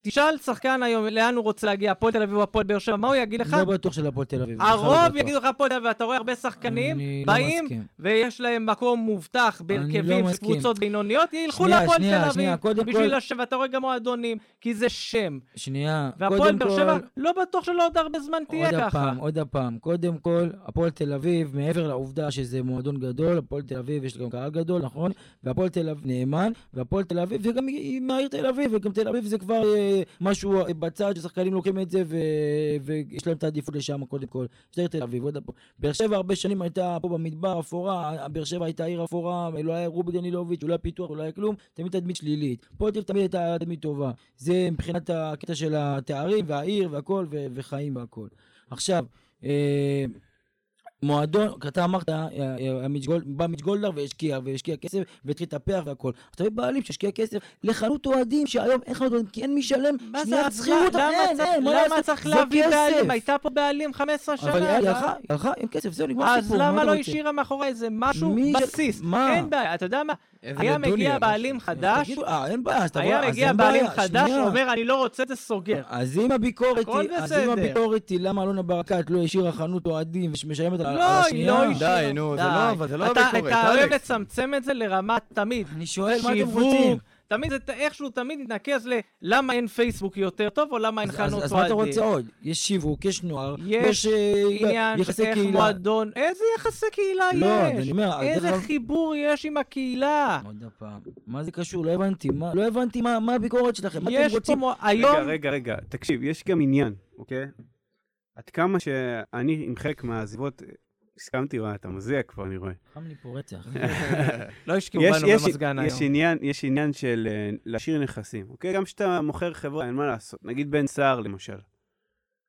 תשאל שחקן היום לאן הוא רוצה להגיע, הפועל תל אביב או הפועל באר שבע, מה הוא יגיד לך?
לא בטוח של הפועל תל אביב. לא
הרוב
בטוח.
יגידו לך הפועל תל אביב, ואתה רואה הרבה שחקנים
לא
באים
מסכים.
ויש להם מקום מובטח בהרכבים
לא
של
מסכים.
קבוצות בינוניות, ילכו
שנייה,
להפועל
שנייה,
תל
שנייה,
אביב
קודם
בשביל לשבת, ואתה רואה גם מועדונים, כי זה שם.
שנייה,
והפועל
קודם
באר
כל...
שבע, לא בטוח שלא עוד הרבה זמן תהיה
עוד
ככה.
הפעם, עוד הפעם. קודם כל, הפועל תל אביב, מעבר לעובדה שזה מועדון גדול, הפועל תל אביב יש גם קהל גדול, נכון? והפועל תל אביב נאמן, והפועל תל אביב, וגם היא- היא מהעיר תל אביב, וגם תל אביב זה כבר אה, משהו בצד ששחקנים לוקחים את זה, ו... ויש להם את העדיפות לשם קודם כל. העיר תל אביב. באר שבע הרבה שנים הייתה פה במדבר אפורה, באר שבע הייתה עיר אפורה, לא היה רובי דנילוביץ', לא היה פיתוח, לא היה כלום, תמיד תדמית שלילית. פה תמיד הייתה תדמית טובה. זה מבחינת הקטע של התארים והעיר והכל, וחיים והכל. עכשיו, אה, מועדון, אתה אמרת, אה, אה, גולד- בא מיץ' גולדהר והשקיע, והשקיע כסף, והתחיל לטפח והכל. אתה רואה בעלים שהשקיע כסף לחנות אוהדים, שהיום אין חנות אוהדים, כי אין מי
זה,
שנייה
אז
שכירות, אין, אין, מה
למה? צריך להביא. בעלים? הייתה פה בעלים 15 שנה.
אבל היא
אתה-
הלכה, היא הלכה עם כסף, זהו, נגמר
אז
הסיפור. מה
למה לא? השאירה מאחורי איזה משהו בסיס? אין בעיה, אתה יודע מה? היה מגיע בעלים חדש,
אה,
היה מגיע בעלים חדש. אומר אני לא רוצה, זה סוגר.
אז אם הביקורת היא, אז. אם הביקורת היא למה אלונה ברקת לא השאירה חנות אוהדים ומשלמת על על
לא, היא
השנייה,
לא השאירה.
די, נו, זה. לא- לא
אתה-
הביקורת,
אתה אוהב. לצמצם את זה לרמת תמיד.
אני שואל מה אתם רוצים.
תמיד זה איכשהו תמיד מתנקז ללמה אין פייסבוק יותר טוב, או למה אין חנות
אז מה אתה
אוהדים.
רוצה עוד? יש שיווק, יש נוער,
יש
אה,
עניין של איך. מועדון, איזה יחסי קהילה
לא,
יש?
אני אומר, אז
איזה
אגב-
חיבור יש עם הקהילה?
עוד פעם, מה זה קשור? לא הבנתי, מה- לא הבנתי מה מה הביקורת שלכם, מה אתם רוצים?
מו-
רגע,
היום,
רגע, רגע, תקשיב, יש גם עניין, אוקיי? עד כמה שאני עם חלק מהעזיבות, הסכמתי, וואה, אתה מזיע כבר, אני רואה.
חם לי פה רצח.
לא השקיעו בנו
יש,
במזגן
יש,
היום.
יש עניין של אה, להשאיר נכסים, אוקיי? גם כשאתה מוכר חברה, אין מה לעשות. נגיד בן סער, למשל.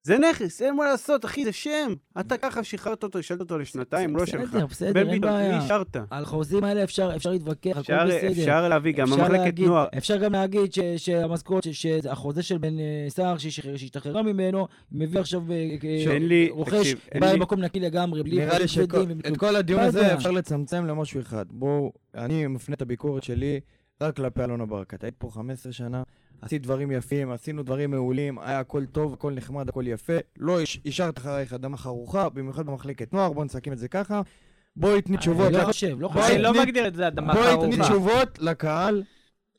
זה נכס, אין מה לעשות, אחי, זה שם. אתה ככה שחררת אותו, השאלת אותו לשנתיים, לא שלך.
בסדר, בסדר, אין בעיה.
מי השארת?
על חוזים האלה אפשר אפשר להתווכח, הכל
אפשר,
בסדר.
אפשר להביא גם
להגיד-
נוער.
אפשר גם להגיד ש- שהמשכורת, שהחוזה של בן אה, סער שהשתחרר- שהשתחררה ממנו, מביא עכשיו אה, אה, רוכש, בא במקום נקי לגמרי, בלי
נראה לי שאת. כל הדיון הזה. אפשר לצמצם למשהו אחד. בואו, אני מפנה את הביקורת שלי רק כלפי אלונה ברקת. היית פה 15 שנה, עשית דברים יפים, עשינו דברים מעולים, היה הכל טוב, הכל נחמד, הכל יפה. לא הש- השארת אחרייך אדמה חרוכה, במיוחד במחלקת נוער, בואו נסכם את זה ככה. בואי תני תשובות.
אני לא חושב, לא חושב.
אני לא מגדיר את זה אדמה
בואי תני
חרוכה.
תשובות לקהל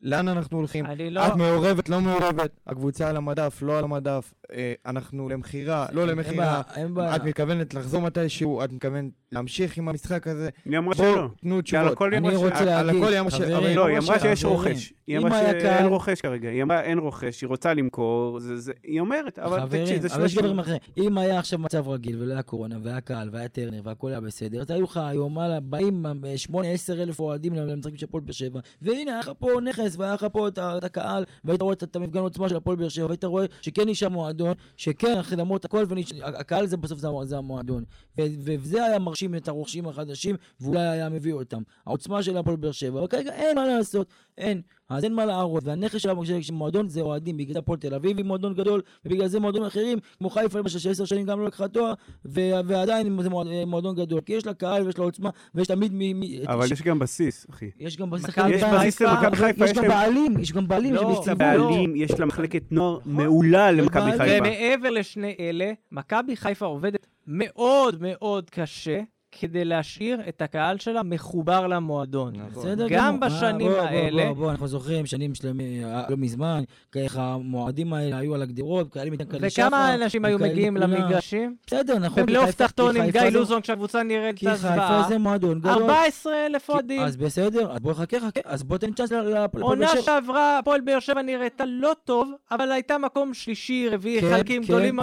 לאן אנחנו הולכים?
אני לא...
את מעורבת, לא מעורבת, הקבוצה על המדף, לא על המדף, אה, אנחנו למכירה, לא למכירה,
אין בעיה.
את מתכוונת לחזור מתישהו, את מתכוונת להמשיך עם המשחק הזה,
היא אמרה
בואו,
שלא.
תנו
שעל
תשובות.
אני רוצה
על- על
להגיד,
הכל היא אמרה ש-
חברים,
לא, היא אמרה שיש רוכש. היא אמרה שאין רוכש כרגע. היא אמרה אין רוכש, היא רוצה למכור, היא אומרת, אבל תקשיב, זה
אבל יש
שלוש...
דברים אחרים. אם היה עכשיו מצב רגיל ולא היה קורונה והיה קהל והיה טרנר והכל היה בסדר, אז היו לך היום באים 8-10 אלף אוהדים למשחקים של הפועל באר שבע, והנה היה לך פה נכס והיה לך פה את את הקהל, והיית רואה את- את המפגן עוצמה של הפועל באר שבע, והיית רואה שכן נשאר מועדון, שכן, אחי, למרות הכל, ונש- הקהל זה בסוף זה המ- זה המועדון. ו- וזה היה מרשים את הרוכשים החדשים, ואולי היה מביא אותם. העוצמה של הפועל באר שבע, אבל כרגע אין מה לעשות, אין. אז אין מה להראות, והנכס של המ- של המועדון זה אוהדים, בגלל זה הפועל תל אביב היא מועדון גדול, ובגלל זה מועדונים אחרים, כמו חיפה למשל, שעשר שנים גם לא לקחה תואר, ו- ועדיין זה מועד- מועדון גדול, כי יש לה קהל ויש לה עוצמה, ויש תמיד מ... מ-
אבל
ש-
יש גם בסיס, אחי.
יש גם בשחקנים,
יש בסיס למכבי חיפה,
יש
יש
גם. בעלים, יש גם בעלים
לא, יש.
בעלים, יש לה מחלקת נוער מעולה למכבי. חיפה.
ומעבר לשני אלה, מכבי חיפה עובדת מאוד מאוד קשה כדי להשאיר את הקהל שלה מחובר למועדון.
בסדר גמור.
גם בשנים
אה,
האלה...
בוא, בוא, בוא, אנחנו זוכרים שנים שלמים, אה, לא מזמן, ככה המועדים האלה היו על הגדרות, קהלים איתם כאלה שחר.
וכמה אנשים היו מגיעים למגרשים?
בסדר, נכון.
בפלייאוף תחתון עם גיא
לא-
לוזון, כשהקבוצה נראית את זוועה.
כי חיפה זה מועדון גדול. 14,000
אוהדים.
אז בסדר, אז בוא חכה, חכה, אז בוא תן צ'אנס לפועל
עונה שעברה, הפועל באר שבע נראתה לא טוב, אבל הייתה מקום שלישי, רביעי,
כן,
חלקים
כן,
גדולים.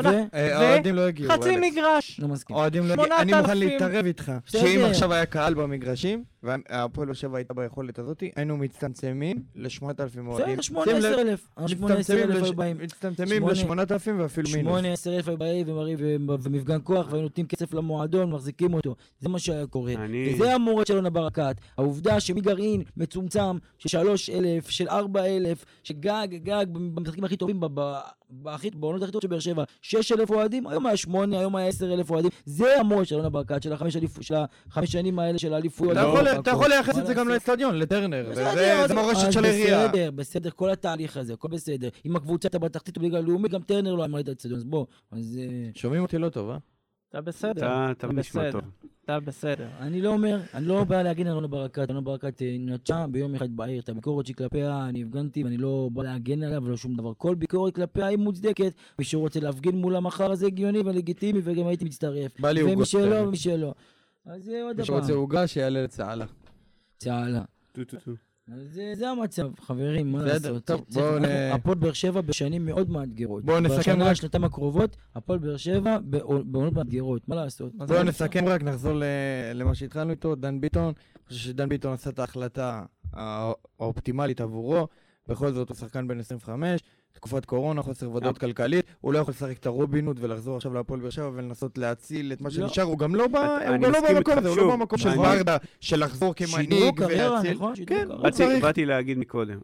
חצי מגרש.
8,000 איתך. שאם עכשיו היה קהל במגרשים, והפועל באר שבע הייתה ביכולת הזאת, היינו מצטמצמים ל-8,000 אוהדים.
בסדר. שמונה, עשר
מצטמצמים
אלף
לש-
היו באים.
מצטמצמים
שמונה-
ל-8,000 ואפילו מינוס.
שמונה, עשר אלף היו באים ומפגן כוח, והיו נותנים כסף למועדון, מחזיקים אותו. זה מה שהיה קורה.
אני-
וזה המורד של עונה ברקת. העובדה שמגרעין מצומצם של שלוש אלף, של ארבע אלף, שגג, גג, במשחקים הכי טובים, בעונות הכי טובות של באר שבע, שש אלף אוהדים, היום היה שמונה, היום היה עשר אלף אוהדים. זה המורד של עונה ברקת, של החמש אליפו- של החמש שנים האלה של האליפויות.
אתה יכול- לייחס את זה גם? לאצטדיון, לטרנר. זה- מורשת של העירייה.
בסדר, בסדר, כל התהליך הזה, הכל בסדר. אם הקבוצה הייתה בתחתית בליגה הלאומית, גם טרנר לא היה מעלה את האצטדיון, אז בוא. אה,
שומעים אותי לא טוב, אה?
אתה בסדר.
אתה אתה נשמע
בסדר.
טוב.
אתה בסדר.
אני לא אומר, אני לא בא להגן על אלונה ברקת, אלונה ברקת אה, נטשה ביום אחד בעיר את הביקורת שהיא כלפיה, אני הפגנתי ואני לא בא להגן עליה ולא שום דבר. כל ביקורת כלפיה היא מוצדקת, מי שרוצה להפגין מולה מחר זה הגיוני ולגיטימי וגם הייתי מצטרף.
בא לי
ומי
עוגות.
שלא, ומי שלא. אז זה עוד
מי שרוצה. עוגה, שיעלה לצהלה.
צהלה.
טו, טו, טו.
אז זה- זה המצב, חברים, מה
בסדר,
לעשות?
טוב,
צריך-
בואו נ-
הפועל באר שבע בשנים מאוד מאתגרות.
בואו נסכם
בשנה,
רק-
שנתיים הקרובות, הפועל באר שבע בעו- בעונות מאתגרות, מה לעשות?
בואו נסכם רק, נחזור ל- למה שהתחלנו איתו, דן ביטון. אני חושב שדן ביטון עשה את ההחלטה הא- האופטימלית עבורו. בכל זאת הוא שחקן בן 25, תקופת קורונה, חוסר ודאות כלכלית, הוא לא יכול לשחק את הרובין הוד ולחזור עכשיו להפועל באר שבע ולנסות להציל את מה
לא.
שנשאר, הוא גם לא לא במקום הזה, הוא לא במקום של ברדה, של לחזור כמנהיג ולהציל.
נכון?
כן. הוא צריך.
באתי להגיד מקודם,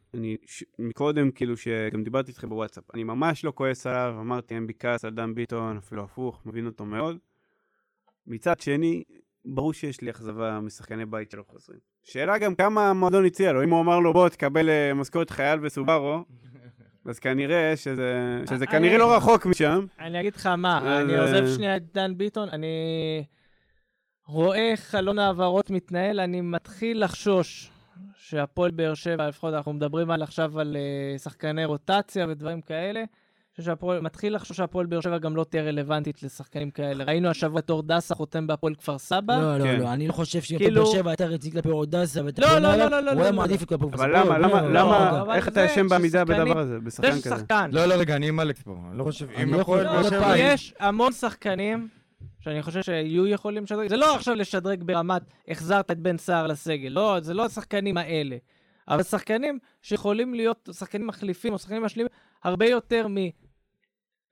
מקודם כאילו שגם דיברתי איתכם בוואטסאפ, אני ממש לא כועס עליו, אמרתי אין בי כעס על דן ביטון, אפילו הפוך, מבין אותו מאוד. מצד שני, ברור שיש לי אכזבה משחקני בית שלא חוזרים. שאלה גם כמה המועדון הציע לו, אם הוא אמר לו בוא תקבל אה, משכורת חייל וסובארו, אז כנראה שזה, שזה כנראה לא רחוק משם.
אני אגיד לך מה,
אז,
אני
אה,
עוזב שנייה את דן ביטון, אני רואה איך חלון העברות מתנהל, אני מתחיל לחשוש שהפועל באר שבע, לפחות אנחנו מדברים על עכשיו על אה, שחקני רוטציה ודברים כאלה, שהפועל, מתחיל לחשוש שהפועל באר שבע גם לא תהיה רלוונטית לשחקנים כאלה. ראינו השבוע את אור דסה חותם בהפועל כפר סבא.
לא, לא,
כן.
לא, אני לא חושב שאם
כאילו-
באר שבע הייתה רצינית כלפי ואתה
לא,
פונה
לא,
אליו,
לא, לא,
הוא
לא,
היה
לא.
מעדיף כלפי
אבל למה, למה,
לא,
למה,
לא,
איך אתה
זה
ישן בעמידה בדבר הזה,
זה
בשחקן כזה?
ששחקן.
לא, לא, רגע, אני עם אלכס פה. אני לא חושב, אם
לא
הפועל באר
לא,
שבע...
יש המון שחקנים שאני חושב שיהיו יכולים לשדרג. זה לא עכשיו לשדרג ברמת החזרת את בן סער לסגל, לא, זה לא השחקנים האלה. אבל שחקנים שיכולים להיות שחקנים מחליפים או שחקנים משלימים הרבה יותר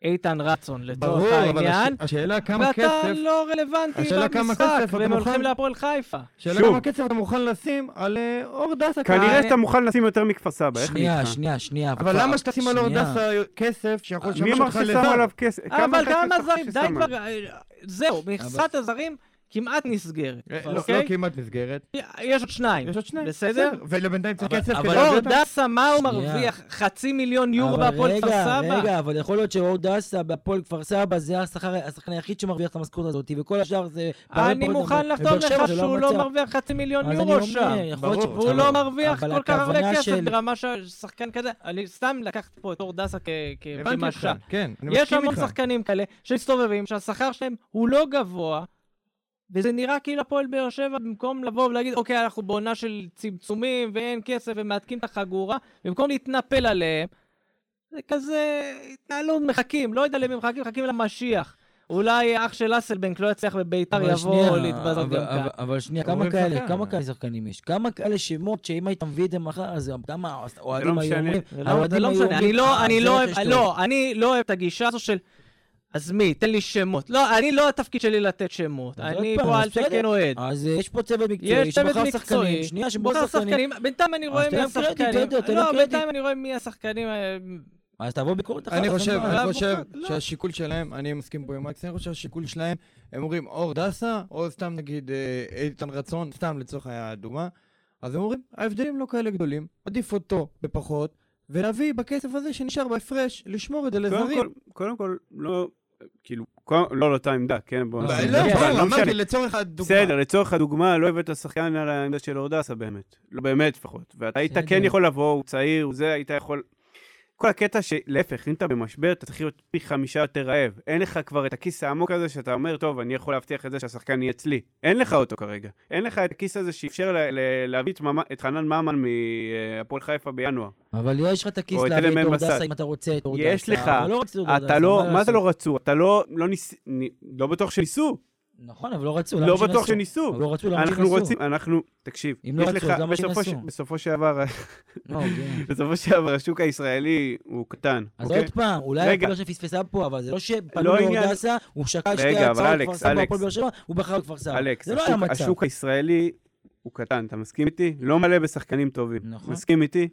מאיתן רצון לצורך
ברור, אבל
העניין.
הש- השאלה כמה
ואתה
כסף...
לא רלוונטי
השאלה כמה
במשחק,
כסף אתה
והם
מוכן-
הולכים להפועל חיפה.
השאלה
שוב.
כמה כסף אתה מוכן לשים על אה, אור דסה.
כנראה
אני-
שאתה מוכן לשים יותר מכפר סבא, איך
שנייה,
נקרא?
שנייה, שנייה.
אבל
כבר-
למה שתשים על אור
שנייה.
דסה כסף שיכול
מי
לשמש
אמר
אותך
ששמו
לזר?
עליו כסף?
אבל
כסף
כמה זרים, די? כבר, אה, זהו, מכסת הזרים כמעט נסגרת,
אה, לא-
אוקיי?
לא כמעט נסגרת.
יש עוד שניים.
יש עוד שניים.
בסדר?
ולבינתיים צריך
אבל-
כסף
אבל-
כדי
אור
להביא אותם.
דסה, מה הוא. מרוויח? חצי מיליון יורו
אבל
בהפועל כפר סבא?
רגע, אבל יכול להיות שאור דסה בהפועל כפר סבא זה השכר, השחקן היחיד שמרוויח את המשכורת הזאת, וכל השאר זה...
אני מוכן לחתום לך שהוא לא מרוויח חצי מיליון יורו שם. והוא
אבל-
לא מרוויח
אבל
כל כך הרבה כסף ברמה של שחקן כזה. אני סתם לקחת פה את אור דסה כמשל.
כן, אני
יש המון. שחקנים כאלה שמסתובבים, שהשכר שלהם הוא לא גבוה, וזה נראה כאילו הפועל באר שבע, במקום לבוא ולהגיד, אוקיי, אנחנו בעונה של צמצומים ואין כסף ומהדקים את החגורה, במקום להתנפל עליהם, זה כזה התנהלות, מחכים, לא יודע למי מחכים, מחכים למשיח. אולי אח של אסלבנק לא יצליח בביתר, יבוא להתבזות גם כאן.
אבל- אבל שנייה, כמה כאלה. כמה כאלה שחקנים יש? כמה כאלה שמות שאם היית מביא את זה מחר, אז כמה אוהדים היו. אומרים,
זה לא- לא משנה, לא,
"אה,
אני
זה
לא
רכש
אוהב,
טוב".
לא, אני לא אוהב את הגישה הזו של, אז מי, תן לי שמות. לא, אני לא התפקיד שלי לתת שמות. אני פה על. תקן אוהד.
אז אה, יש פה צוות מקצועי,
יש צוות
שבחר
מקצועי,
שחקנים, שנייה, שבחר שחקנים,
שחקנים, בינתיים אני רואה מי השחקנים. לא. בינתיים אני רואה מי השחקנים.
אז תבוא ביקורת אחת.
אני חושב,
בעיה.
אני חושב
לא.
שהשיקול שלהם, אני מסכים פה עם מקס, אני חושב שהשיקול שלהם, הם אומרים אור דסה, או סתם נגיד אה, איתן רצון, סתם לצורך הדוגמה, אז הם אומרים, ההבדלים לא כאלה גדולים, עדיף אותו בפחות, ולהביא בכסף הזה שנשאר בהפרש, לשמור את זה
קודם
לזרים.
כל, קודם כל, לא, כאילו, לא על אותה עמדה, כן? בוא
לא,
נשים
לא,
את זה בצד,
ברור,
לא משנה.
אמרתי לצורך הדוגמה.
בסדר, לצורך הדוגמה, לא הבאת שחקן על העמדה של אורדסה באמת. לא באמת לפחות. ואתה היית. כן יכול לבוא, הוא צעיר, הוא זה, היית יכול... כל הקטע שלהפך, אם אתה במשבר, אתה צריך להיות פי חמישה יותר רעב. אין לך כבר את הכיס העמוק הזה שאתה אומר, טוב, אני יכול להבטיח את זה שהשחקן יהיה אצלי. אין לך אותו כרגע. אין לך את הכיס הזה שאפשר ל- ל- להביא את ממ- את חנן ממן מהפועל חיפה בינואר.
אבל יש לך את הכיס להביא את. אורדסה אם אתה רוצה את אורדסה.
יש לך.
אבל לא
אתה לא, מה זה? לא רצו? אתה לא, לא ניס... לא בטוח שניסו.
נכון, אבל לא רצו.
לא בטוח? שניסו.
לא רצו, למה
אנחנו
שינסו?
רוצים, אנחנו, תקשיב,
אם לא רצו, למה
בסופו, ש...
שינסו?
בסופו שעבר,
לא, כן.
בסופו שעבר השוק הישראלי הוא קטן,
אז
אוקיי?
עוד פעם, אולי. הפועל שפספסה פה, אבל זה לא שפנו
לא
לאורדסה, הוא שקל שתי הצעות כפר סבא. הפועל באר שבע, הוא בחר בכפר סבא.
אלכס,
זה לא.
השוק הישראלי הוא קטן, אתה מסכים איתי? לא מלא בשחקנים טובים.
נכון.
מסכים איתי?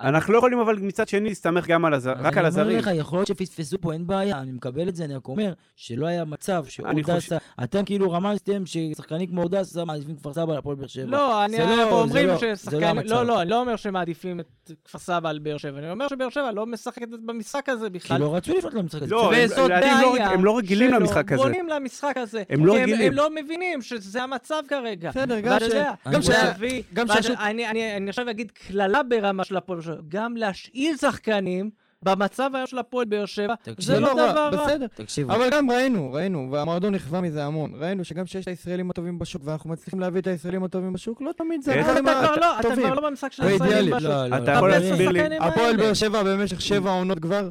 אנחנו לא יכולים אבל מצד שני להסתמך גם על הזר,
אז
רק על הזרים.
אני אומר לך, יכול להיות שפספסו פה, אין בעיה, אני מקבל את זה, אני רק אומר שלא היה מצב
אני
שאורדסה, אתם כאילו רמזתם ששחקנים כמו אורדסה מעדיפים כפר סבא להפועל באר שבע.
לא, אני,
לא-
אומרים
לא- לא
ששחקנים,
המצב.
לא, לא, אני לא אומר שמעדיפים את כפר סבא על באר שבע, אני אומר שבאר שבע לא משחקת במשחק הזה
כי
בכלל.
לא רצו לפנות למשחק הזה.
לא, הם-
וזאת
לא-
בעיה
הם לא רגילים למשחק הזה.
בונים למשחק הזה.
הם לא
כי
רגילים.
הם לא מבינים שזה המצב כרגע.
בסדר, גם ש...
אני עכשיו אגיד קללה ברמה של הפועל באר שבע, גם להשאיל שחקנים במצב היום של הפועל באר שבע. זה לא
רע,
דבר רע.
בסדר.
תקשיבו,
אבל גם ראינו, ראינו, והמועדון נכווה מזה המון. ראינו שגם כשיש את הישראלים הטובים בשוק, ואנחנו מצליחים להביא את הישראלים הטובים בשוק, לא תמיד זה הדברים
אתה כבר לא, אתה. כבר לא במשחק של
לא
הישראלים. בשוק.
לא, לא,
אתה
לא,
יכול להסביר לי-
הפועל. באר שבע במשך שבע עונות כבר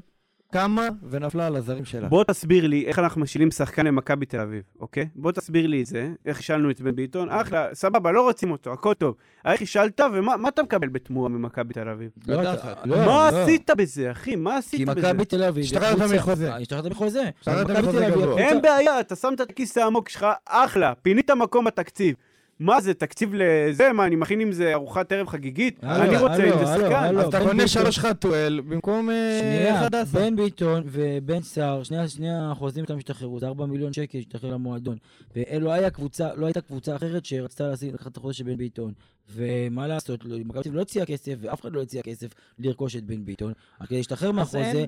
קמה ונפלה על הזרים שלה.
בוא תסביר לי איך אנחנו משילים שחקן למכבי תל אביב, אוקיי? בוא תסביר לי את זה, איך השלנו את בן ביטון, אחלה, סבבה, לא רוצים אותו, הכל טוב. איך השלת ומה מה אתה מקבל בתמורה ממכבי תל אביב?
לא. אתה- לא,
מה
לא.
עשית בזה, אחי? מה
כי
עשית בזה?
מכבי תל אביב, זה
השתחררת מחוזה.
השתחררת מחוזה.
השתחררת מחוזה גבוה.
אין בעיה, אתה שמת את הכיס העמוק שלך, אחלה, פינית מקום בתקציב. מה זה, תקציב לזה? מה, אני מכין עם זה ארוחת ערב חגיגית? אני רוצה עם זה שחקן.
אז אתה קונה. שלוש חתואל במקום אה, עשר.
בן ביטון ובן סער, שני, החוזים איתם השתחררו, זה 4 מיליון שקל שהשתחרר למועדון. ולא היה קבוצה, לא הייתה קבוצה אחרת שרצתה לקחת את החוזה של בן ביטון. ומה לעשות, לא- מכבי תל אביב לא הציעה כסף, ואף אחד לא הציע כסף לרכוש את בן ביטון. רק כדי להשתחרר מהחוזה,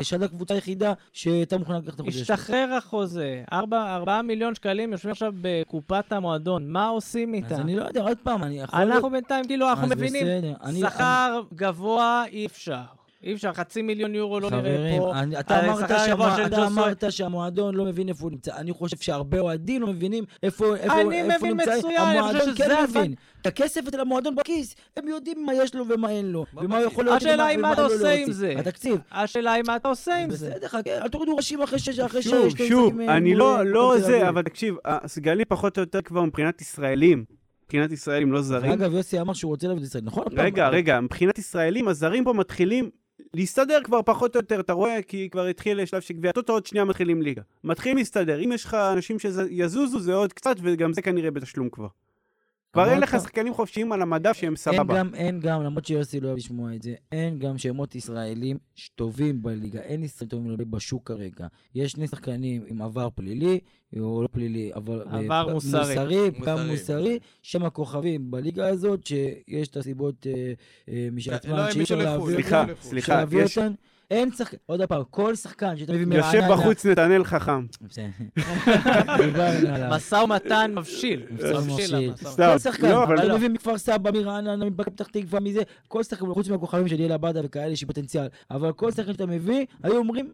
יש עד הקבוצה היחידה שהייתה מוכנה לקחת את החוזה.
השתחרר החוזה, ארבע- ארבעה מיליון שקלים יושבים עכשיו בקופת המועדון, מה עושים
אז
איתם?
אני לא יודע, עוד פעם, אני יכול...
אנחנו בינתיים, כאילו, אנחנו
אז
מבינים, שכר גבוה אי אפשר. אי אפשר, חצי מיליון יורו לא נראה
חברים,
פה.
אני- אתה
על
אמרת
של
אתה. אמרת שהמועדון לא מבין איפה הוא נמצא. אני חושב שהרבה אוהדים לא מבינים איפה איפה-
אני
איפה
מבין
נמצא.
מצוין, אני חושב
המועדון
שזה
כן
הזמן-
מבין. את הכסף אצל המועדון בכיס, הם יודעים מה יש לו ומה אין לו. ומה הוא יכול להוציא
השאלה
ומה-
היא מה
ומה
אתה
לא
עושה עם. זה.
התקציב.
השאלה היא מה אתה עושה עם זה.
בסדר, חכה, אל תורידו ראשים אחרי שש, אחרי שש,
שוב, שוב,
אה,
אני לא,
אה,
לא. זה, אבל תקשיב, הסגלים פחות או יותר כבר מבחינת ישראלים, מבחינת ישראלים, לא זרים.
אגב, יוסי אמר שהוא רוצה להביא את ישראל, נכון?
רגע, רגע, מבחינת ישראלים, הזרים פה מתחילים להסתדר כבר פחות או יותר, אתה רואה? כי כבר התחיל שלב של גביע טוטו, עוד שנייה מתחילים ליגה. מתחילים להסתדר. אם יש לך אנשים שיזוזו, זה עוד קצת, וגם זה כנראה בתשלום כבר. כבר אין לך שחקנים חופשיים על המדף שהם
אין
סבבה.
גם, אין גם, למרות שיוסי לא אוהב לשמוע את זה, אין גם שמות ישראלים טובים בליגה, אין ישראלים טובים בשוק כרגע. יש שני שחקנים עם עבר פלילי, או לא פלילי, אבל...
עבר
אה,
מוסרי.
מוסרי, גם
מוסרי.
שהם הכוכבים בליגה הזאת, שיש את הסיבות אה, אה, משל
לא,
שאי אפשר
לחו"ל,
אותם.
סליחה,
לא לחו"ל.
סליחה,
אין שחקן, עוד פעם, כל שחקן שאתה מביא מרעננה...
יושב בחוץ נתנאל חכם.
משא ומתן מבשיל.
מבשיל. כל שחקן,
לא, אבל
אתה. מביא מכפר סבא, מרעננה, מבקר פתח תקווה, מזה, כל שחקן, חוץ מהכוכבים של ליאל עבדה וכאלה יש פוטנציאל, אבל כל שחקן שאתה מביא, היו אומרים,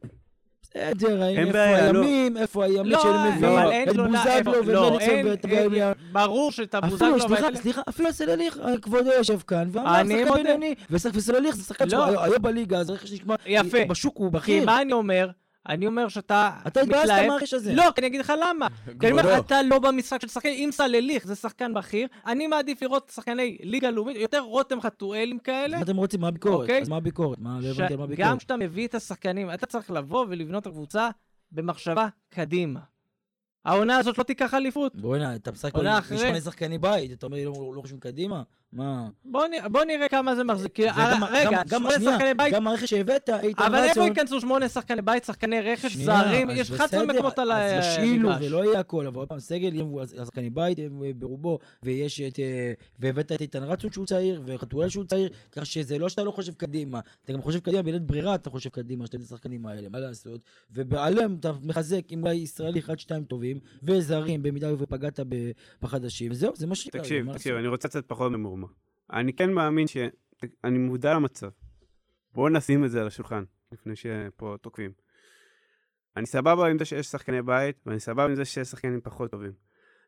בסדר,
אין
איפה
לא.
הימים, איפה הימים
לא,
שאני מביא,
אבל אין
את
לו...
בוזגלו
לא,
ואת
אין,
גאליה.
ברור שאת
אפילו,
הבוזגלו...
סליחה, סליחה, אפילו סלליך, כבודו יושב כאן, ואמר,
אני
שחקן. בינוני, וסלליך זה שחקן
לא.
שהוא היה בליגה, אז לשמוע,
יפה.
בשוק הוא
כי
בכיר.
מה אני אומר? אני אומר שאתה
אתה התבאסת מהרכש הזה.
לא, כי אני אגיד לך למה. כי אני אומר. אתה לא במשחק של שחקנים, אם סלליך זה שחקן בכיר, אני מעדיף לראות שחקני ליגה לאומית, יותר רותם חתואלים כאלה.
מה אתם רוצים? מה הביקורת?
אוקיי.
אז מה הביקורת? מה, לא
ש-
הבנתי מה
גם
הביקורת.
כשאתה מביא את השחקנים, אתה צריך לבוא ולבנות את הקבוצה במחשבה קדימה. העונה הזאת לא תיקח אליפות.
בוא'נה, אתה משחק
אחרי.
משמונה שחקני בית, אתה אומר לא לא חושבים קדימה? מה?
בוא נ- בוא נראה כמה זה מחזיק. כי-
וגם-
אה, רגע,
גם- גם-
שמונה
שנייה,
שחקני בית,
גם הרכש שהבאת, איתן
אבל איפה. ייכנסו שמונה שחקני בית, שחקני רכש, זרים? יש 11
בסדר,
מקומות על
אז ישילו
המגרש.
ולא יהיה הכל, אבל עוד פעם, סגל יהיה מבוא- השחקני בית ברובו, ויש את... אה, והבאת את איתן רצון שהוא צעיר, וחתואל שהוא צעיר, כך שזה לא שאתה לא חושב קדימה, אתה גם חושב קדימה, בלית ברירה אתה חושב קדימה, שאתה את השחקנים האלה, מה לעשות? ובעליהם אתה מחזק עם אולי ישראלי אחד, שתיים טובים, וזרים, במידה ופגעת ב- בחדשים, וזהו, זה מה שקרה.
תקשיב, תקשיב? אני רוצה קצת פחות ממורמר. אני כן מאמין ש... אני מודע למצב. בואו נשים את זה על השולחן, לפני שפה תוקפים. אני סבבה עם זה שיש שחקני בית, ואני סבבה עם זה שיש שחקנים פחות טובים.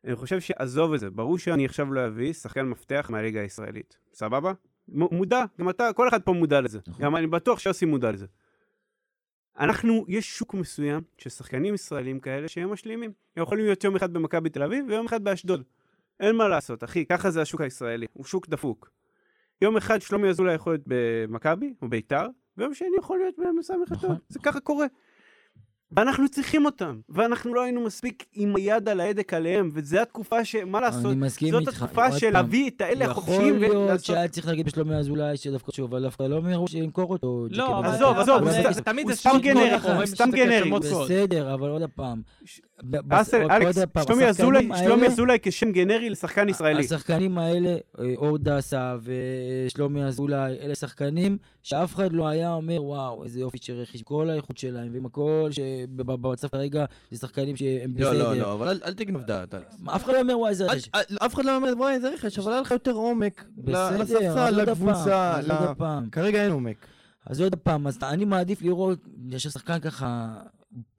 אני חושב שעזוב את זה, ברור שאני עכשיו לא אביא שחקן מפתח מהליגה הישראלית. סבבה? מ- מודע, גם אתה, כל אחד פה מודע לזה.
נכון.
גם אני בטוח שיוסי מודע לזה. אנחנו, יש שוק מסוים של שחקנים ישראלים כאלה שהם משלימים. הם יכולים להיות יום אחד במכבי תל אביב ויום אחד באשדוד. אין מה לעשות, אחי, ככה זה השוק הישראלי, הוא שוק דפוק. יום אחד שלומי אזולאי יכול להיות במכבי או ביתר, ויום שני יכול להיות במסע מחטות.
נכון.
זה ככה קורה. ואנחנו צריכים אותם, ואנחנו לא היינו מספיק עם היד על ההדק עליהם, וזו התקופה ש... מה לעשות?
אני מסכים
זאת
איתך.
התקופה
עוד
של להביא את האלה החופשיים
יכול להיות
ולעשות...
שהיה צריך להגיד בשלומי אזולאי שדווקא שוב, אבל דווקא לא מיהרו למכור אותו.
לא,
עזוב,
זה?
עזוב,
תמיד
הוא
זה
סתם גנרי,
רואים
סתם גנרי.
בסדר, אבל עוד פעם. עוד-
אלכס, שלומי אזולאי, שלומי אזולאי כשם גנרי לשחקן ישראלי.
השחקנים האלה, אה, אור דסה ושלומי אזולאי, אלה שחקנים שאף אחד לא היה אומר, וואו, איזה יופי של רכש, כל האיכות שלהם, ועם הכל, שבמצב כרגע, זה שחקנים שהם
לא,
בסדר.
לא, לא, אבל אל- תגנוב דעת.
אף אחד לא אומר, וואי, איזה רכש.
אל- אף אחד לא אומר, וואי, איזה רכש, אבל היה לך יותר עומק
בסדר,
לספסל, לקבוצה. כרגע אין עומק.
אז עוד פעם, אז אני מעדיף לראות, יש שחקן ככה,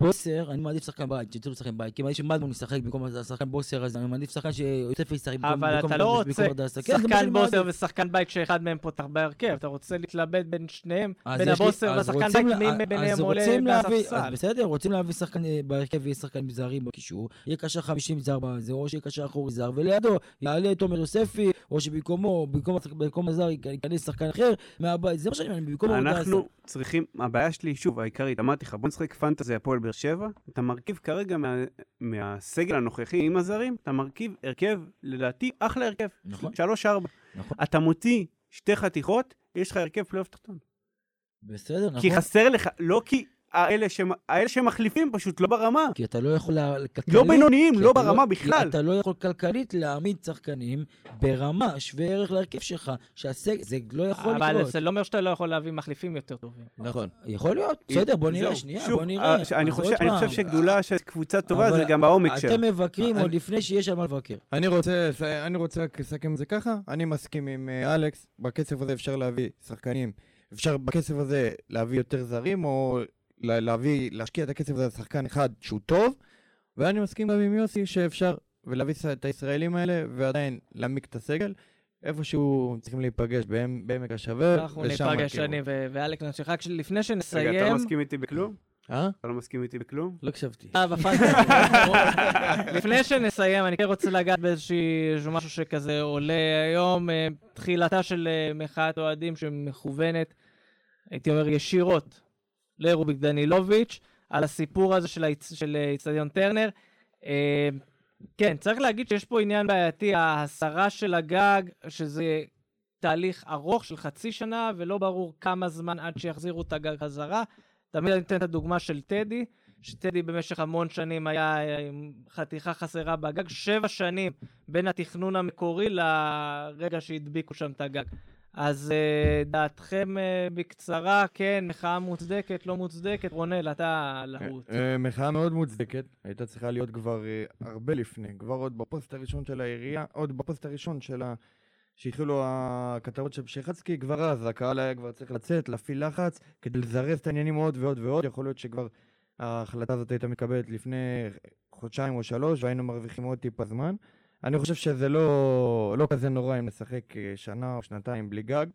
בוסר, אני מעדיף שחקן בית, שיצאו לשחקן בית, כי מעדיף שמדמון ישחק במקום השחקן בוסר הזה, אני מעדיף שחקן שיוסף ישחק במקום
אבל אתה לא רוצה.
כן,
שחקן בוסר. ושחקן בית שאחד מהם פותח בהרכב, אתה רוצה להתלבט בין שניהם,
אז
בין הבוסר
אז
והשחקן בית, מי ביניהם
אז
עולה מהספסל.
אז בסדר, רוצים להביא שחקן אה, בהרכב ויהיה שחקן זרים בקישור, יהיה קשר 50 זר בזה, או שיהיה קשר אחורי זר, ולידו יעלה תומר יוספי, או שבמקומו, במקום הזר ייכנס שחקן אחר מהבית, זה מה שאני אומר, במקום.
אנחנו צריכים, הבעיה שלי, שוב, העיקרית, אמרתי לך, בוא נשחק פנטזי הפועל באר שבע, אתה מרכיב כרגע מה, מהסגל הנוכחי עם הזרים, אתה מרכיב הרכב, לדעתי, אחלה הרכב.
נכון.
שלוש-ארבע.
נכון.
אתה מוציא שתי חתיכות, יש לך הרכב פלייאוף תחתון.
בסדר, נכון.
כי חסר לך, לא כי האלה, שמ, האלה שמחליפים פשוט לא ברמה.
כי אתה לא יכול... כלכלית-
לא בינוניים, לא ברמה בכלל.
אתה לא יכול כלכלית להעמיד שחקנים ברמה שווה ערך להרכב שלך, שהסגל, זה לא יכול
אבל
לקרות.
זה לא אומר שאתה לא יכול להביא מחליפים יותר טובים.
נכון.
יכול להיות, בסדר, בוא נראה,
זהו.
שנייה,
שוב,
בוא נראה.
אה, אני חושב, אני חושב שגדולה של קבוצה טובה
אבל
זה גם בעומק שלה.
אתם מבקרים
אני-
עוד לפני שיש על מה לבקר.
אני רוצה, אני רוצה לסכם את זה ככה, אני מסכים עם אה, אלכס, בכסף הזה אפשר להביא שחקנים, אפשר בכסף הזה להביא יותר זרים, או להביא, להשקיע את הכסף הזה לשחקן אחד שהוא טוב, ואני מסכים גם עם יוסי שאפשר, ולהביא את הישראלים האלה, ועדיין להעמיק את הסגל. איפשהו צריכים להיפגש בעמ- בעמק השווה,
אנחנו ניפגש. אני ואלק נמשיך. רק לפני
רגע, אתה
שנסיים...
לא מסכים איתי בכלום?
אה?
אתה לא מסכים איתי בכלום?
לא הקשבתי.
אה, בפנטזי. לפני שנסיים, אני כן רוצה לגעת באיזשהו משהו שכזה עולה היום, אה, תחילתה של אה, מחאת אוהדים שמכוונת, הייתי אומר, ישירות לרוביק דנילוביץ', על הסיפור הזה של אה, איצטדיון טרנר. אה, כן, צריך להגיד שיש פה עניין בעייתי, ההסרה של הגג, שזה תהליך ארוך של חצי שנה, ולא ברור כמה זמן עד שיחזירו את הגג חזרה. תמיד אני אתן את הדוגמה של טדי, שטדי במשך המון שנים היה עם חתיכה חסרה בגג, שבע שנים בין התכנון המקורי לרגע שהדביקו שם את הגג. אז אה, דעתכם אה, בקצרה, כן, מחאה מוצדקת, לא מוצדקת, רונל, אתה להוט.
אה, מחאה מאוד מוצדקת, הייתה צריכה להיות כבר הרבה לפני, כבר עוד בפוסט הראשון של העירייה, עוד בפוסט הראשון של ה... שהתחילו הכתבות של פשיחצקי, כבר אז הקהל היה כבר צריך לצאת, להפעיל לחץ, כדי לזרז את העניינים עוד ועוד ועוד, יכול להיות שכבר ההחלטה הזאת הייתה מתקבלת לפני חודשיים או שלוש, והיינו מרוויחים עוד טיפה זמן. אני חושב שזה לא, לא כזה נורא אם נשחק אה, שנה או שנתיים בלי גג,